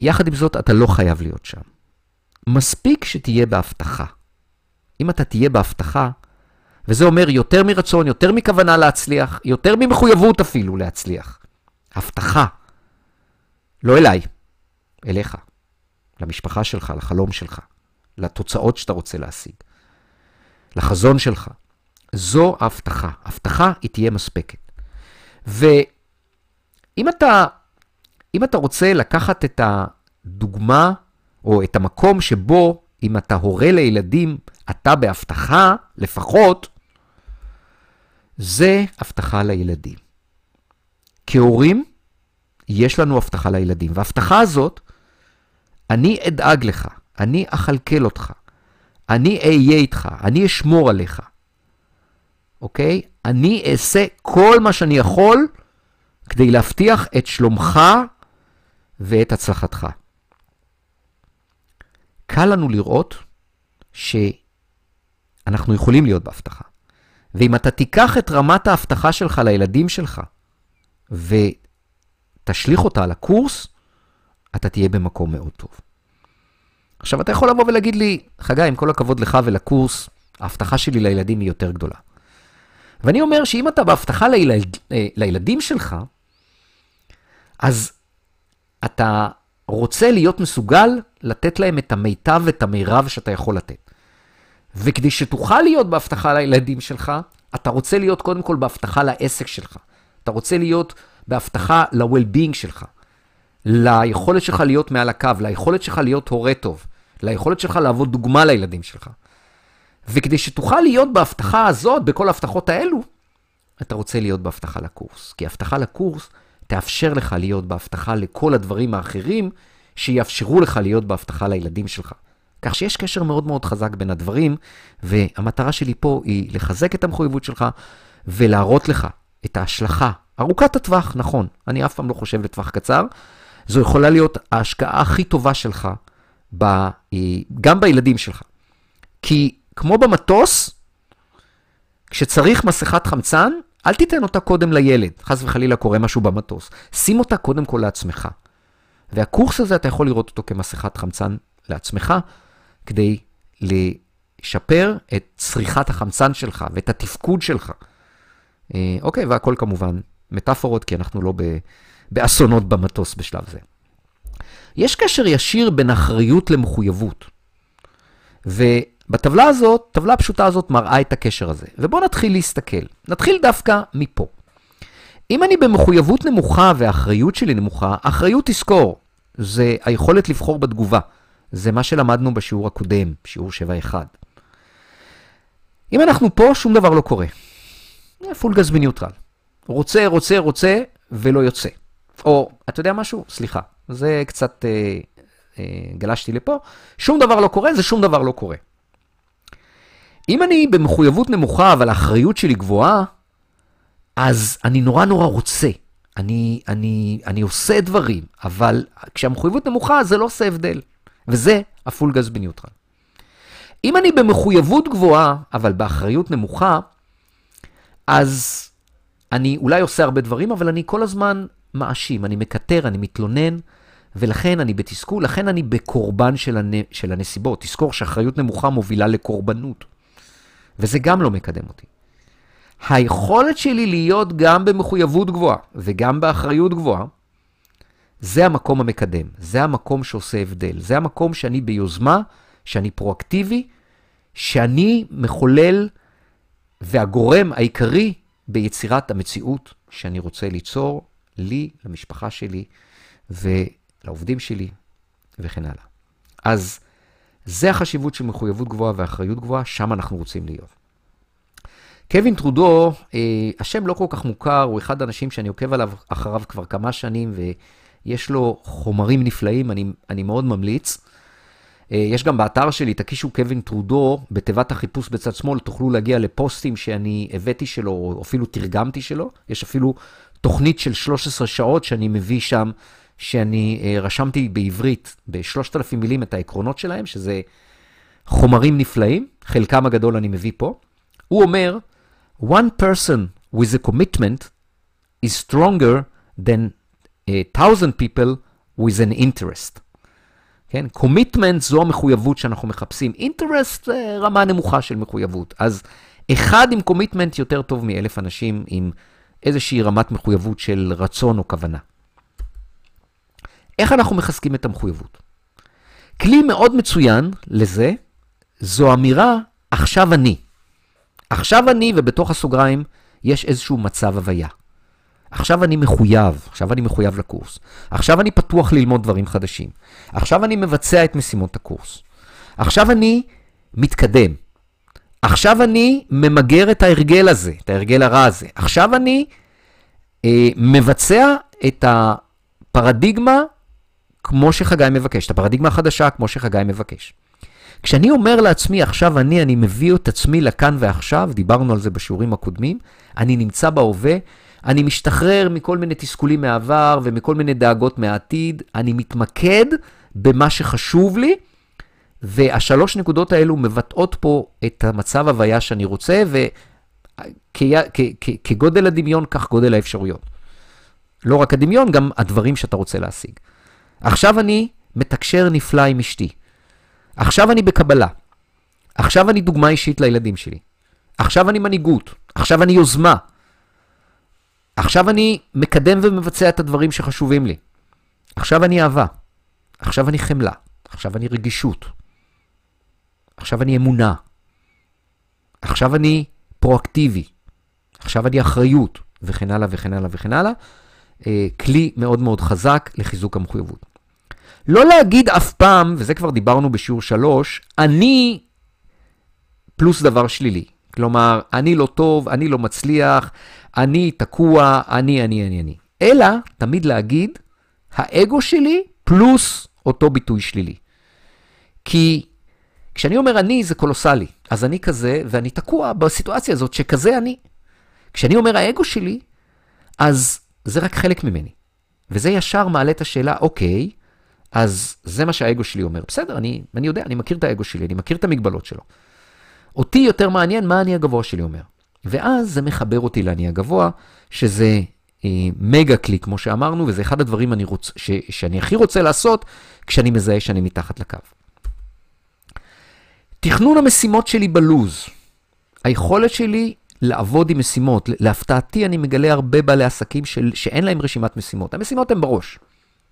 יחד עם זאת, אתה לא חייב להיות שם. מספיק שתהיה בהבטחה. אם אתה תהיה בהבטחה, וזה אומר יותר מרצון, יותר מכוונה להצליח, יותר ממחויבות אפילו להצליח. הבטחה. לא אליי, אליך. למשפחה שלך, לחלום שלך, לתוצאות שאתה רוצה להשיג, לחזון שלך. זו ההבטחה. הבטחה היא תהיה מספקת. ואם אתה, אם אתה רוצה לקחת את הדוגמה, או את המקום שבו, אם אתה הורה לילדים, אתה בהבטחה, לפחות, זה הבטחה לילדים. כהורים, יש לנו הבטחה לילדים, וההבטחה הזאת אני אדאג לך, אני אכלכל אותך, אני אהיה איתך, אני אשמור עליך, אוקיי? אני אעשה כל מה שאני יכול כדי להבטיח את שלומך ואת הצלחתך. קל לנו לראות שאנחנו יכולים להיות בהבטחה. ואם אתה תיקח את רמת ההבטחה שלך לילדים שלך ותשליך אותה על הקורס, אתה תהיה במקום מאוד טוב. עכשיו, אתה יכול לבוא ולהגיד לי, חגי, עם כל הכבוד לך ולקורס, ההבטחה שלי לילדים היא יותר גדולה. ואני אומר שאם אתה בהבטחה לילד, אה, לילדים שלך, אז אתה רוצה להיות מסוגל לתת להם את המיטב ואת המירב שאתה יכול לתת. וכדי שתוכל להיות בהבטחה לילדים שלך, אתה רוצה להיות קודם כל בהבטחה לעסק שלך. אתה רוצה להיות בהבטחה ל-well-being שלך, ליכולת שלך להיות מעל הקו, ליכולת שלך להיות הורה טוב, ליכולת שלך להוות דוגמה לילדים שלך. וכדי שתוכל להיות בהבטחה הזאת, בכל ההבטחות האלו, אתה רוצה להיות בהבטחה לקורס. כי הבטחה לקורס תאפשר לך להיות בהבטחה לכל הדברים האחרים, שיאפשרו לך להיות בהבטחה לילדים שלך. כך שיש קשר מאוד מאוד חזק בין הדברים, והמטרה שלי פה היא לחזק את המחויבות שלך ולהראות לך את ההשלכה ארוכת הטווח, נכון, אני אף פעם לא חושב לטווח קצר. זו יכולה להיות ההשקעה הכי טובה שלך, ב, אה, גם בילדים שלך. כי כמו במטוס, כשצריך מסכת חמצן, אל תיתן אותה קודם לילד, חס וחלילה קורה משהו במטוס. שים אותה קודם כל לעצמך. והקורס הזה, אתה יכול לראות אותו כמסכת חמצן לעצמך, כדי לשפר את צריכת החמצן שלך ואת התפקוד שלך. אה, אוקיי, והכל כמובן מטאפורות, כי אנחנו לא באסונות במטוס בשלב זה. יש קשר ישיר בין אחריות למחויבות. ובטבלה הזאת, טבלה פשוטה הזאת מראה את הקשר הזה. ובואו נתחיל להסתכל. נתחיל דווקא מפה. אם אני במחויבות נמוכה והאחריות שלי נמוכה, אחריות תזכור, זה היכולת לבחור בתגובה. זה מה שלמדנו בשיעור הקודם, שיעור 7.1. אם אנחנו פה, שום דבר לא קורה. פול גז בניוטרל. רוצה, רוצה, רוצה, ולא יוצא. או, אתה יודע משהו? סליחה, זה קצת אה, אה, גלשתי לפה. שום דבר לא קורה, זה שום דבר לא קורה. אם אני במחויבות נמוכה, אבל האחריות שלי גבוהה, אז אני נורא נורא רוצה. אני, אני, אני עושה דברים, אבל כשהמחויבות נמוכה, זה לא עושה הבדל. וזה הפול גז בניוטרל. אם אני במחויבות גבוהה, אבל באחריות נמוכה, אז אני אולי עושה הרבה דברים, אבל אני כל הזמן מאשים, אני מקטר, אני מתלונן, ולכן אני בתסכול, לכן אני בקורבן של, הנ... של הנסיבות. תזכור שאחריות נמוכה מובילה לקורבנות, וזה גם לא מקדם אותי. היכולת שלי להיות גם במחויבות גבוהה וגם באחריות גבוהה, זה המקום המקדם, זה המקום שעושה הבדל, זה המקום שאני ביוזמה, שאני פרואקטיבי, שאני מחולל והגורם העיקרי ביצירת המציאות שאני רוצה ליצור לי, למשפחה שלי ולעובדים שלי וכן הלאה. אז זה החשיבות של מחויבות גבוהה ואחריות גבוהה, שם אנחנו רוצים להיות. קווין טרודו, אה, השם לא כל כך מוכר, הוא אחד האנשים שאני עוקב עליו אחריו כבר כמה שנים, ויש לו חומרים נפלאים, אני, אני מאוד ממליץ. אה, יש גם באתר שלי, תקישו קווין טרודו, בתיבת החיפוש בצד שמאל, תוכלו להגיע לפוסטים שאני הבאתי שלו, או אפילו תרגמתי שלו. יש אפילו תוכנית של 13 שעות שאני מביא שם, שאני אה, רשמתי בעברית, ב-3,000 מילים את העקרונות שלהם, שזה חומרים נפלאים, חלקם הגדול אני מביא פה. הוא אומר, one person with a commitment is stronger than a thousand people with an interest. כן? commitment זו המחויבות שאנחנו מחפשים. interest זה רמה נמוכה של מחויבות. אז אחד עם commitment יותר טוב מאלף אנשים עם איזושהי רמת מחויבות של רצון או כוונה. איך אנחנו מחזקים את המחויבות? כלי מאוד מצוין לזה, זו אמירה, עכשיו אני. עכשיו אני, ובתוך הסוגריים יש איזשהו מצב הוויה. עכשיו אני מחויב, עכשיו אני מחויב לקורס. עכשיו אני פתוח ללמוד דברים חדשים. עכשיו אני מבצע את משימות הקורס. עכשיו אני מתקדם. עכשיו אני ממגר את ההרגל הזה, את ההרגל הרע הזה. עכשיו אני אה, מבצע את הפרדיגמה כמו שחגי מבקש, את הפרדיגמה החדשה כמו שחגי מבקש. כשאני אומר לעצמי, עכשיו אני, אני מביא את עצמי לכאן ועכשיו, דיברנו על זה בשיעורים הקודמים, אני נמצא בהווה, אני משתחרר מכל מיני תסכולים מהעבר ומכל מיני דאגות מהעתיד, אני מתמקד במה שחשוב לי, והשלוש נקודות האלו מבטאות פה את המצב הוויה שאני רוצה, וכגודל הדמיון, כך גודל האפשרויות. לא רק הדמיון, גם הדברים שאתה רוצה להשיג. עכשיו אני מתקשר נפלא עם אשתי. עכשיו אני בקבלה. עכשיו אני דוגמה אישית לילדים שלי. עכשיו אני מנהיגות. עכשיו אני יוזמה. עכשיו אני מקדם ומבצע את הדברים שחשובים לי. עכשיו אני אהבה. עכשיו אני חמלה. עכשיו אני רגישות. עכשיו אני אמונה. עכשיו אני פרואקטיבי. עכשיו אני אחריות, וכן הלאה וכן הלאה וכן הלאה. אה, כלי מאוד מאוד חזק לחיזוק המחויבות. לא להגיד אף פעם, וזה כבר דיברנו בשיעור 3, אני פלוס דבר שלילי. כלומר, אני לא טוב, אני לא מצליח, אני תקוע, אני, אני, אני, אני. אלא תמיד להגיד, האגו שלי פלוס אותו ביטוי שלילי. כי כשאני אומר אני, זה קולוסלי. אז אני כזה, ואני תקוע בסיטואציה הזאת שכזה אני. כשאני אומר האגו שלי, אז זה רק חלק ממני. וזה ישר מעלה את השאלה, אוקיי, אז זה מה שהאגו שלי אומר. בסדר, אני, אני יודע, אני מכיר את האגו שלי, אני מכיר את המגבלות שלו. אותי יותר מעניין מה אני הגבוה שלי אומר. ואז זה מחבר אותי לאני הגבוה, שזה אה, מגה כלי, כמו שאמרנו, וזה אחד הדברים רוצ, ש, שאני הכי רוצה לעשות כשאני מזהה שאני מתחת לקו. תכנון המשימות שלי בלוז. היכולת שלי לעבוד עם משימות. להפתעתי, אני מגלה הרבה בעלי עסקים של, שאין להם רשימת משימות. המשימות הן בראש,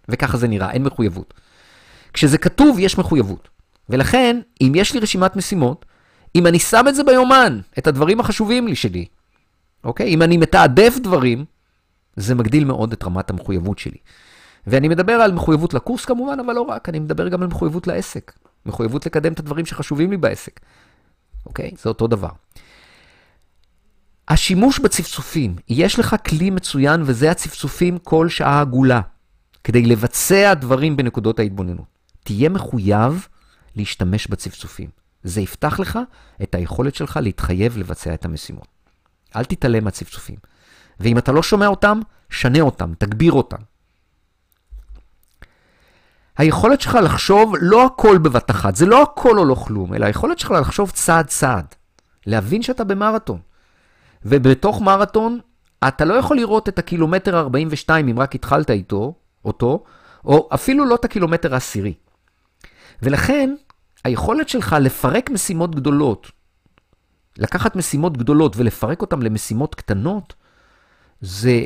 וככה זה נראה, אין מחויבות. כשזה כתוב, יש מחויבות. ולכן, אם יש לי רשימת משימות, אם אני שם את זה ביומן, את הדברים החשובים לי שלי, אוקיי? אם אני מתעדף דברים, זה מגדיל מאוד את רמת המחויבות שלי. ואני מדבר על מחויבות לקורס כמובן, אבל לא רק, אני מדבר גם על מחויבות לעסק. מחויבות לקדם את הדברים שחשובים לי בעסק. אוקיי? זה אותו דבר. השימוש בצפצופים, יש לך כלי מצוין וזה הצפצופים כל שעה עגולה, כדי לבצע דברים בנקודות ההתבוננות. תהיה מחויב להשתמש בצפצופים. זה יפתח לך את היכולת שלך להתחייב לבצע את המשימות. אל תתעלם מהצפצופים. ואם אתה לא שומע אותם, שנה אותם, תגביר אותם. היכולת שלך לחשוב לא הכל בבת אחת, זה לא הכל או לא כלום, אלא היכולת שלך לחשוב צעד צעד. להבין שאתה במרתון. ובתוך מרתון, אתה לא יכול לראות את הקילומטר 42 אם רק התחלת איתו, אותו, או אפילו לא את הקילומטר העשירי. ולכן, היכולת שלך לפרק משימות גדולות, לקחת משימות גדולות ולפרק אותן למשימות קטנות, זה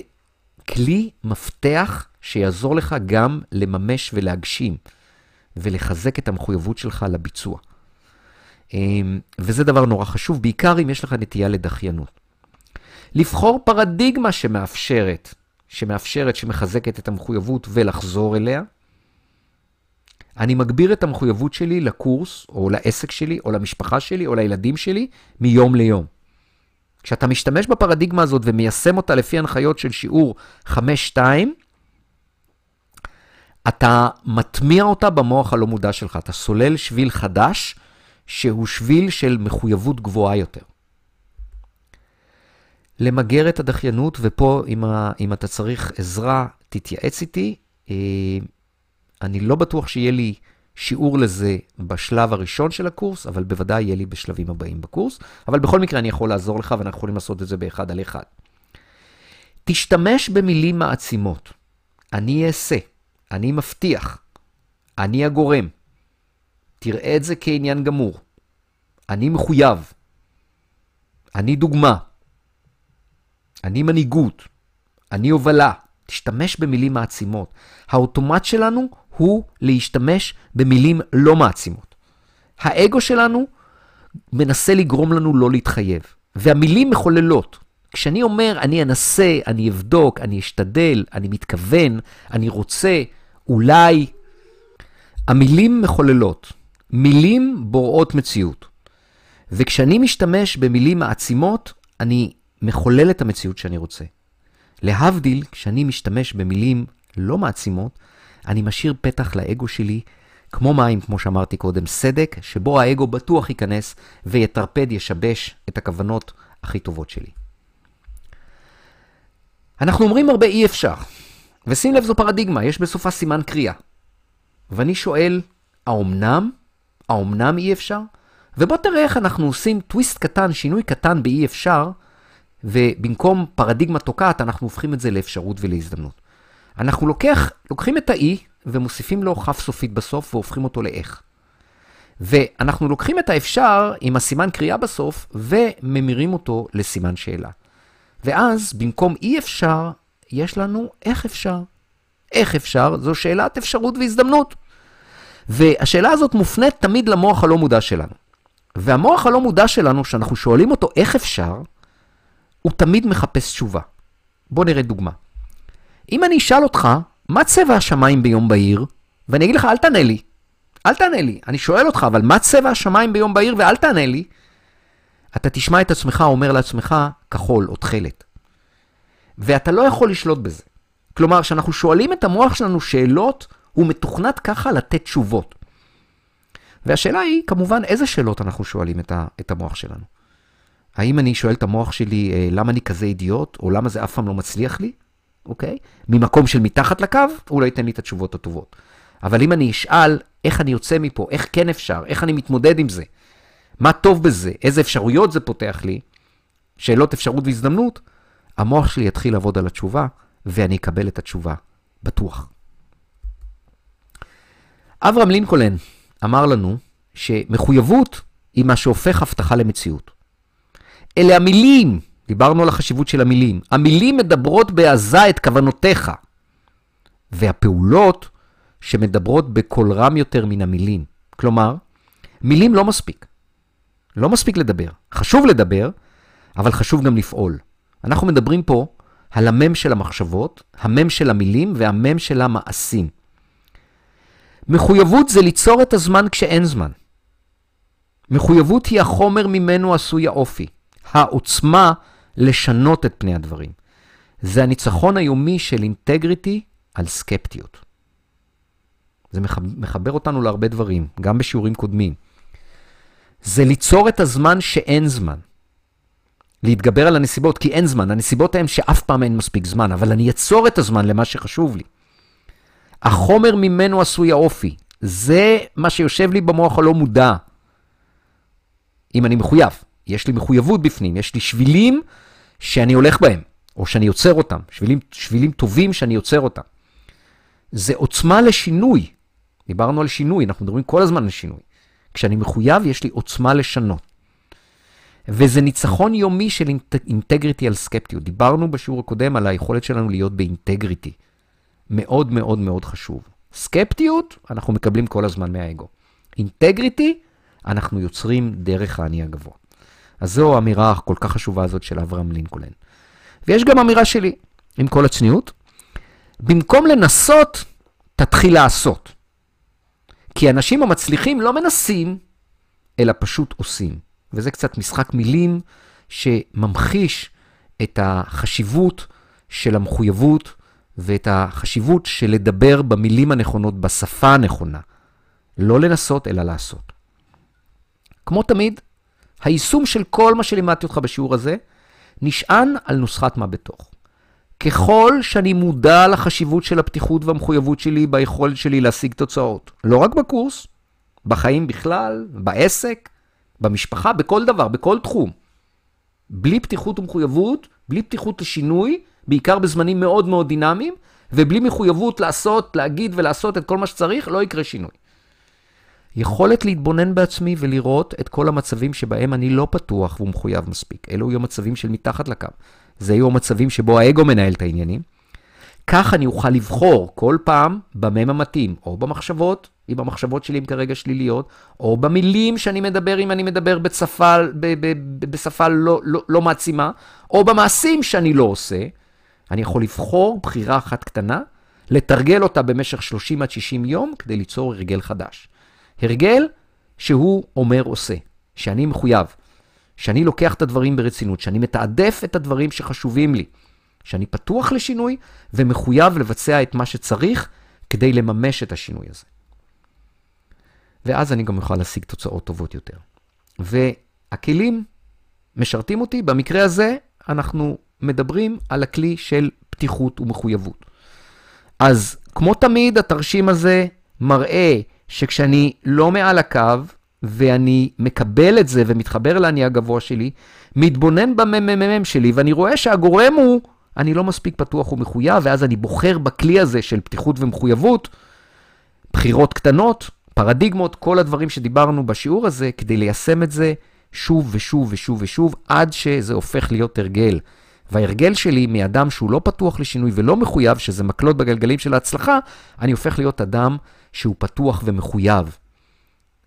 כלי מפתח שיעזור לך גם לממש ולהגשים ולחזק את המחויבות שלך לביצוע. אמ, וזה דבר נורא חשוב, בעיקר אם יש לך נטייה לדחיינות. לבחור פרדיגמה שמאפשרת, שמאפשרת, שמחזקת את המחויבות ולחזור אליה. אני מגביר את המחויבות שלי לקורס, או לעסק שלי, או למשפחה שלי, או לילדים שלי, מיום ליום. כשאתה משתמש בפרדיגמה הזאת ומיישם אותה לפי הנחיות של שיעור 5-2, אתה מטמיע אותה במוח הלא מודע שלך. אתה סולל שביל חדש, שהוא שביל של מחויבות גבוהה יותר. למגר את הדחיינות, ופה אם, ה, אם אתה צריך עזרה, תתייעץ איתי. אה, אני לא בטוח שיהיה לי שיעור לזה בשלב הראשון של הקורס, אבל בוודאי יהיה לי בשלבים הבאים בקורס. אבל בכל מקרה אני יכול לעזור לך, ואנחנו יכולים לעשות את זה באחד על אחד. תשתמש במילים מעצימות. אני אעשה, אני מבטיח, אני הגורם. תראה את זה כעניין גמור. אני מחויב. אני דוגמה. אני מנהיגות. אני הובלה. תשתמש במילים מעצימות. האוטומט שלנו הוא להשתמש במילים לא מעצימות. האגו שלנו מנסה לגרום לנו לא להתחייב, והמילים מחוללות. כשאני אומר, אני אנסה, אני אבדוק, אני אשתדל, אני מתכוון, אני רוצה, אולי, המילים מחוללות. מילים בוראות מציאות. וכשאני משתמש במילים מעצימות, אני מחולל את המציאות שאני רוצה. להבדיל, כשאני משתמש במילים לא מעצימות, אני משאיר פתח לאגו שלי, כמו מים, כמו שאמרתי קודם, סדק, שבו האגו בטוח ייכנס ויטרפד, ישבש את הכוונות הכי טובות שלי. אנחנו אומרים הרבה אי אפשר, ושים לב זו פרדיגמה, יש בסופה סימן קריאה. ואני שואל, האומנם? האומנם אי אפשר? ובוא תראה איך אנחנו עושים טוויסט קטן, שינוי קטן באי אפשר, ובמקום פרדיגמה תוקעת, אנחנו הופכים את זה לאפשרות ולהזדמנות. אנחנו לוקח, לוקחים את האי ומוסיפים לו כף סופית בסוף והופכים אותו לאיך. ואנחנו לוקחים את האפשר עם הסימן קריאה בסוף וממירים אותו לסימן שאלה. ואז במקום אי אפשר, יש לנו איך אפשר. איך אפשר? זו שאלת אפשרות והזדמנות. והשאלה הזאת מופנית תמיד למוח הלא מודע שלנו. והמוח הלא מודע שלנו, כשאנחנו שואלים אותו איך אפשר, הוא תמיד מחפש תשובה. בוא נראה דוגמה. אם אני אשאל אותך, מה צבע השמיים ביום בהיר? ואני אגיד לך, אל תענה לי. אל תענה לי. אני שואל אותך, אבל מה צבע השמיים ביום בהיר ואל תענה לי? אתה תשמע את עצמך אומר לעצמך, כחול או תכלת. ואתה לא יכול לשלוט בזה. כלומר, כשאנחנו שואלים את המוח שלנו שאלות, הוא מתוכנת ככה לתת תשובות. והשאלה היא, כמובן, איזה שאלות אנחנו שואלים את, ה, את המוח שלנו? האם אני שואל את המוח שלי, אה, למה אני כזה אידיוט, או למה זה אף פעם לא מצליח לי, אוקיי? ממקום של מתחת לקו, הוא לא ייתן לי את התשובות הטובות. אבל אם אני אשאל איך אני יוצא מפה, איך כן אפשר, איך אני מתמודד עם זה, מה טוב בזה, איזה אפשרויות זה פותח לי, שאלות אפשרות והזדמנות, המוח שלי יתחיל לעבוד על התשובה, ואני אקבל את התשובה, בטוח. אברהם לינקולן אמר לנו שמחויבות היא מה שהופך הבטחה למציאות. אלה המילים, דיברנו על החשיבות של המילים. המילים מדברות בעזה את כוונותיך, והפעולות שמדברות בקול רם יותר מן המילים. כלומר, מילים לא מספיק. לא מספיק לדבר. חשוב לדבר, אבל חשוב גם לפעול. אנחנו מדברים פה על המם של המחשבות, המם של המילים והמם של המעשים. מחויבות זה ליצור את הזמן כשאין זמן. מחויבות היא החומר ממנו עשוי האופי, העוצמה לשנות את פני הדברים. זה הניצחון היומי של אינטגריטי על סקפטיות. זה מחבר אותנו להרבה דברים, גם בשיעורים קודמים. זה ליצור את הזמן שאין זמן. להתגבר על הנסיבות, כי אין זמן. הנסיבות הן שאף פעם אין מספיק זמן, אבל אני אעצור את הזמן למה שחשוב לי. החומר ממנו עשוי האופי. זה מה שיושב לי במוח הלא מודע. אם אני מחויב, יש לי מחויבות בפנים, יש לי שבילים שאני הולך בהם, או שאני יוצר אותם, שבילים, שבילים טובים שאני יוצר אותם. זה עוצמה לשינוי. דיברנו על שינוי, אנחנו מדברים כל הזמן על שינוי. כשאני מחויב, יש לי עוצמה לשנות. וזה ניצחון יומי של אינטגריטי על סקפטיות. דיברנו בשיעור הקודם על היכולת שלנו להיות באינטגריטי. מאוד מאוד מאוד חשוב. סקפטיות, אנחנו מקבלים כל הזמן מהאגו. אינטגריטי, אנחנו יוצרים דרך האני הגבוה. אז זו האמירה הכל כך חשובה הזאת של אברהם לינקולן. ויש גם אמירה שלי, עם כל הצניעות. במקום לנסות, תתחיל לעשות. כי אנשים המצליחים לא מנסים, אלא פשוט עושים. וזה קצת משחק מילים שממחיש את החשיבות של המחויבות ואת החשיבות של לדבר במילים הנכונות, בשפה הנכונה. לא לנסות, אלא לעשות. כמו תמיד, היישום של כל מה שלימדתי אותך בשיעור הזה נשען על נוסחת מה בתוך. ככל שאני מודע לחשיבות של הפתיחות והמחויבות שלי ביכולת שלי להשיג תוצאות, לא רק בקורס, בחיים בכלל, בעסק, במשפחה, בכל דבר, בכל תחום. בלי פתיחות ומחויבות, בלי פתיחות לשינוי, בעיקר בזמנים מאוד מאוד דינמיים, ובלי מחויבות לעשות, להגיד ולעשות את כל מה שצריך, לא יקרה שינוי. יכולת להתבונן בעצמי ולראות את כל המצבים שבהם אני לא פתוח ומחויב מספיק. אלו יהיו מצבים של מתחת לקו. זה יהיו המצבים שבו האגו מנהל את העניינים. כך אני אוכל לבחור כל פעם במם המתאים, או במחשבות, אם המחשבות שלי הן כרגע שליליות, או במילים שאני מדבר אם אני מדבר בשפה, ב, ב, ב, בשפה לא, לא, לא מעצימה, או במעשים שאני לא עושה. אני יכול לבחור בחירה אחת קטנה, לתרגל אותה במשך 30 עד 60 יום כדי ליצור הרגל חדש. הרגל שהוא אומר עושה, שאני מחויב, שאני לוקח את הדברים ברצינות, שאני מתעדף את הדברים שחשובים לי, שאני פתוח לשינוי ומחויב לבצע את מה שצריך כדי לממש את השינוי הזה. ואז אני גם אוכל להשיג תוצאות טובות יותר. והכלים משרתים אותי, במקרה הזה אנחנו מדברים על הכלי של פתיחות ומחויבות. אז כמו תמיד, התרשים הזה מראה שכשאני לא מעל הקו, ואני מקבל את זה ומתחבר לאני הגבוה שלי, מתבונן בממ"מ שלי, ואני רואה שהגורם הוא, אני לא מספיק פתוח ומחויב, ואז אני בוחר בכלי הזה של פתיחות ומחויבות, בחירות קטנות, פרדיגמות, כל הדברים שדיברנו בשיעור הזה, כדי ליישם את זה שוב ושוב ושוב ושוב, עד שזה הופך להיות הרגל. וההרגל שלי מאדם שהוא לא פתוח לשינוי ולא מחויב, שזה מקלות בגלגלים של ההצלחה, אני הופך להיות אדם שהוא פתוח ומחויב.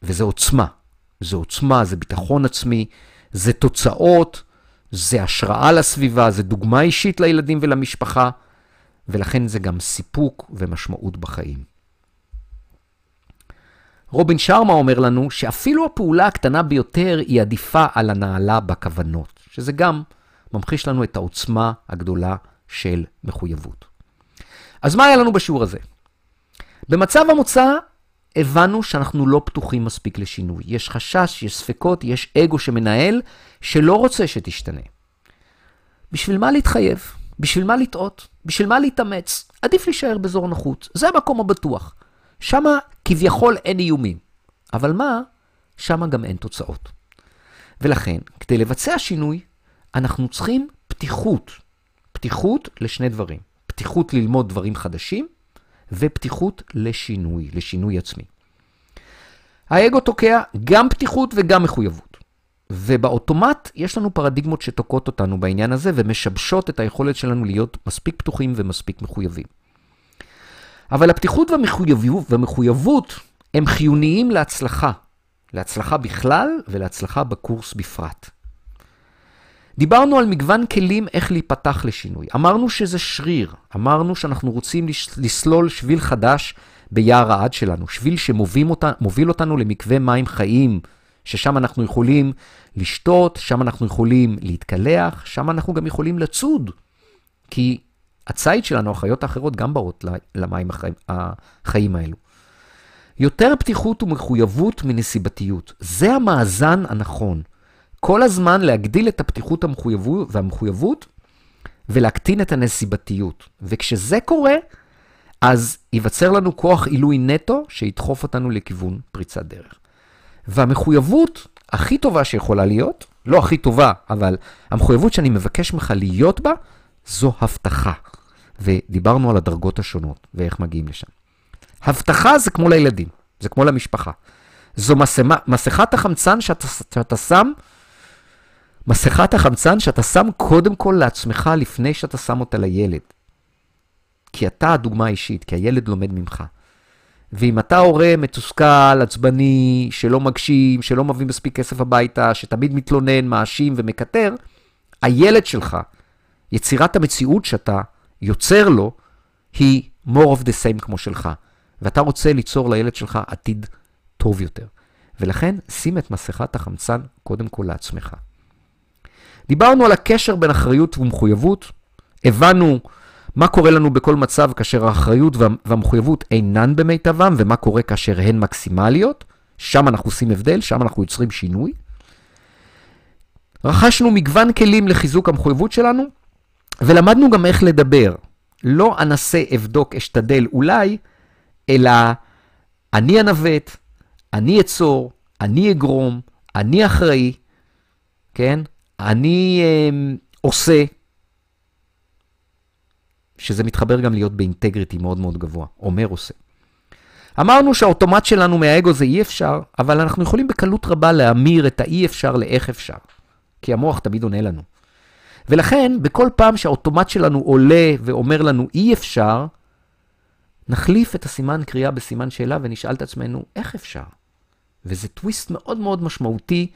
וזה עוצמה. זה עוצמה, זה ביטחון עצמי, זה תוצאות, זה השראה לסביבה, זה דוגמה אישית לילדים ולמשפחה, ולכן זה גם סיפוק ומשמעות בחיים. רובין שרמה אומר לנו שאפילו הפעולה הקטנה ביותר היא עדיפה על הנעלה בכוונות, שזה גם ממחיש לנו את העוצמה הגדולה של מחויבות. אז מה היה לנו בשיעור הזה? במצב המוצא הבנו שאנחנו לא פתוחים מספיק לשינוי. יש חשש, יש ספקות, יש אגו שמנהל, שלא רוצה שתשתנה. בשביל מה להתחייב? בשביל מה לטעות? בשביל מה להתאמץ? עדיף להישאר באזור נוחות. זה המקום הבטוח. שם כביכול אין איומים. אבל מה? שם גם אין תוצאות. ולכן, כדי לבצע שינוי, אנחנו צריכים פתיחות. פתיחות לשני דברים. פתיחות ללמוד דברים חדשים, ופתיחות לשינוי, לשינוי עצמי. האגו תוקע גם פתיחות וגם מחויבות. ובאוטומט יש לנו פרדיגמות שתוקעות אותנו בעניין הזה ומשבשות את היכולת שלנו להיות מספיק פתוחים ומספיק מחויבים. אבל הפתיחות והמחויבות, והמחויבות הם חיוניים להצלחה, להצלחה בכלל ולהצלחה בקורס בפרט. דיברנו על מגוון כלים איך להיפתח לשינוי. אמרנו שזה שריר, אמרנו שאנחנו רוצים לסלול שביל חדש ביער העד שלנו, שביל שמוביל אותנו, אותנו למקווה מים חיים, ששם אנחנו יכולים לשתות, שם אנחנו יכולים להתקלח, שם אנחנו גם יכולים לצוד. כי הציד שלנו, החיות האחרות, גם באות למים החיים, האלו. יותר פתיחות ומחויבות מנסיבתיות. זה המאזן הנכון. כל הזמן להגדיל את הפתיחות והמחויבות ולהקטין את הנסיבתיות. וכשזה קורה, אז ייווצר לנו כוח עילוי נטו שידחוף אותנו לכיוון פריצת דרך. והמחויבות הכי טובה שיכולה להיות, לא הכי טובה, אבל המחויבות שאני מבקש ממך להיות בה, זו הבטחה. ודיברנו על הדרגות השונות ואיך מגיעים לשם. הבטחה זה כמו לילדים, זה כמו למשפחה. זו מסמה, מסכת החמצן שאתה, שאתה שם, מסכת החמצן שאתה שם קודם כל לעצמך לפני שאתה שם אותה לילד. כי אתה הדוגמה האישית, כי הילד לומד ממך. ואם אתה הורה מתוסכל, עצבני, שלא מגשים, שלא מביא מספיק כסף הביתה, שתמיד מתלונן, מאשים ומקטר, הילד שלך, יצירת המציאות שאתה יוצר לו, היא more of the same כמו שלך. ואתה רוצה ליצור לילד שלך עתיד טוב יותר. ולכן שים את מסכת החמצן קודם כל לעצמך. דיברנו על הקשר בין אחריות ומחויבות, הבנו מה קורה לנו בכל מצב כאשר האחריות והמחויבות אינן במיטבם, ומה קורה כאשר הן מקסימליות. שם אנחנו עושים הבדל, שם אנחנו יוצרים שינוי. רכשנו מגוון כלים לחיזוק המחויבות שלנו, ולמדנו גם איך לדבר. לא אנסה, אבדוק, אשתדל אולי, אלא אני אנווט, אני אצור, אני אגרום, אני אחראי, כן? אני אה, עושה, שזה מתחבר גם להיות באינטגריטי מאוד מאוד גבוה, אומר עושה. אמרנו שהאוטומט שלנו מהאגו זה אי אפשר, אבל אנחנו יכולים בקלות רבה להמיר את האי אפשר לאיך אפשר, כי המוח תמיד עונה לנו. ולכן, בכל פעם שהאוטומט שלנו עולה ואומר לנו אי אפשר, נחליף את הסימן קריאה בסימן שאלה ונשאל את עצמנו, איך אפשר? וזה טוויסט מאוד מאוד משמעותי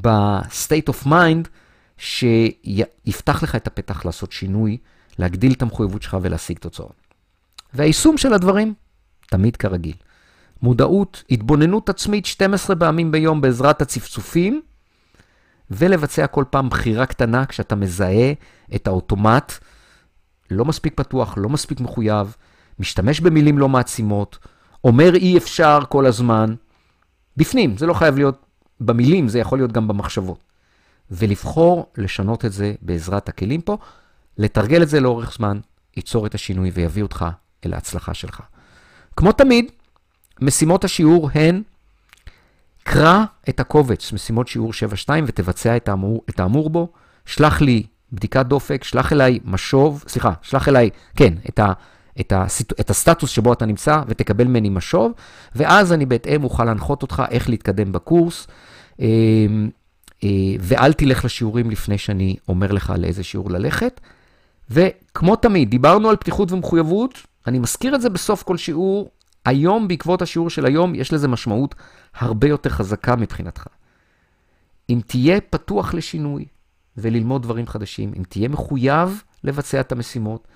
ב-state of mind, שיפתח לך את הפתח לעשות שינוי, להגדיל את המחויבות שלך ולהשיג תוצאות. והיישום של הדברים, תמיד כרגיל. מודעות, התבוננות עצמית 12 פעמים ביום בעזרת הצפצופים, ולבצע כל פעם בחירה קטנה כשאתה מזהה את האוטומט, לא מספיק פתוח, לא מספיק מחויב, משתמש במילים לא מעצימות, אומר אי אפשר כל הזמן, בפנים, זה לא חייב להיות במילים, זה יכול להיות גם במחשבות. ולבחור לשנות את זה בעזרת הכלים פה, לתרגל את זה לאורך זמן, ייצור את השינוי ויביא אותך אל ההצלחה שלך. כמו תמיד, משימות השיעור הן קרא את הקובץ, משימות שיעור 7-2, ותבצע את האמור, את האמור בו. שלח לי בדיקת דופק, שלח אליי משוב, סליחה, שלח אליי, כן, את, ה, את, הסיט... את הסטטוס שבו אתה נמצא ותקבל ממני משוב, ואז אני בהתאם אוכל להנחות אותך איך להתקדם בקורס. אה, אה, ואל תלך לשיעורים לפני שאני אומר לך לאיזה שיעור ללכת. וכמו תמיד, דיברנו על פתיחות ומחויבות, אני מזכיר את זה בסוף כל שיעור. היום, בעקבות השיעור של היום, יש לזה משמעות הרבה יותר חזקה מבחינתך. אם תהיה פתוח לשינוי וללמוד דברים חדשים, אם תהיה מחויב לבצע את המשימות,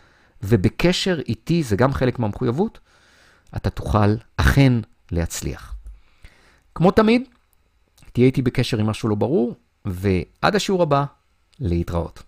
ובקשר איתי, זה גם חלק מהמחויבות, אתה תוכל אכן להצליח. כמו תמיד, תהיה איתי בקשר עם משהו לא ברור, ועד השיעור הבא, להתראות.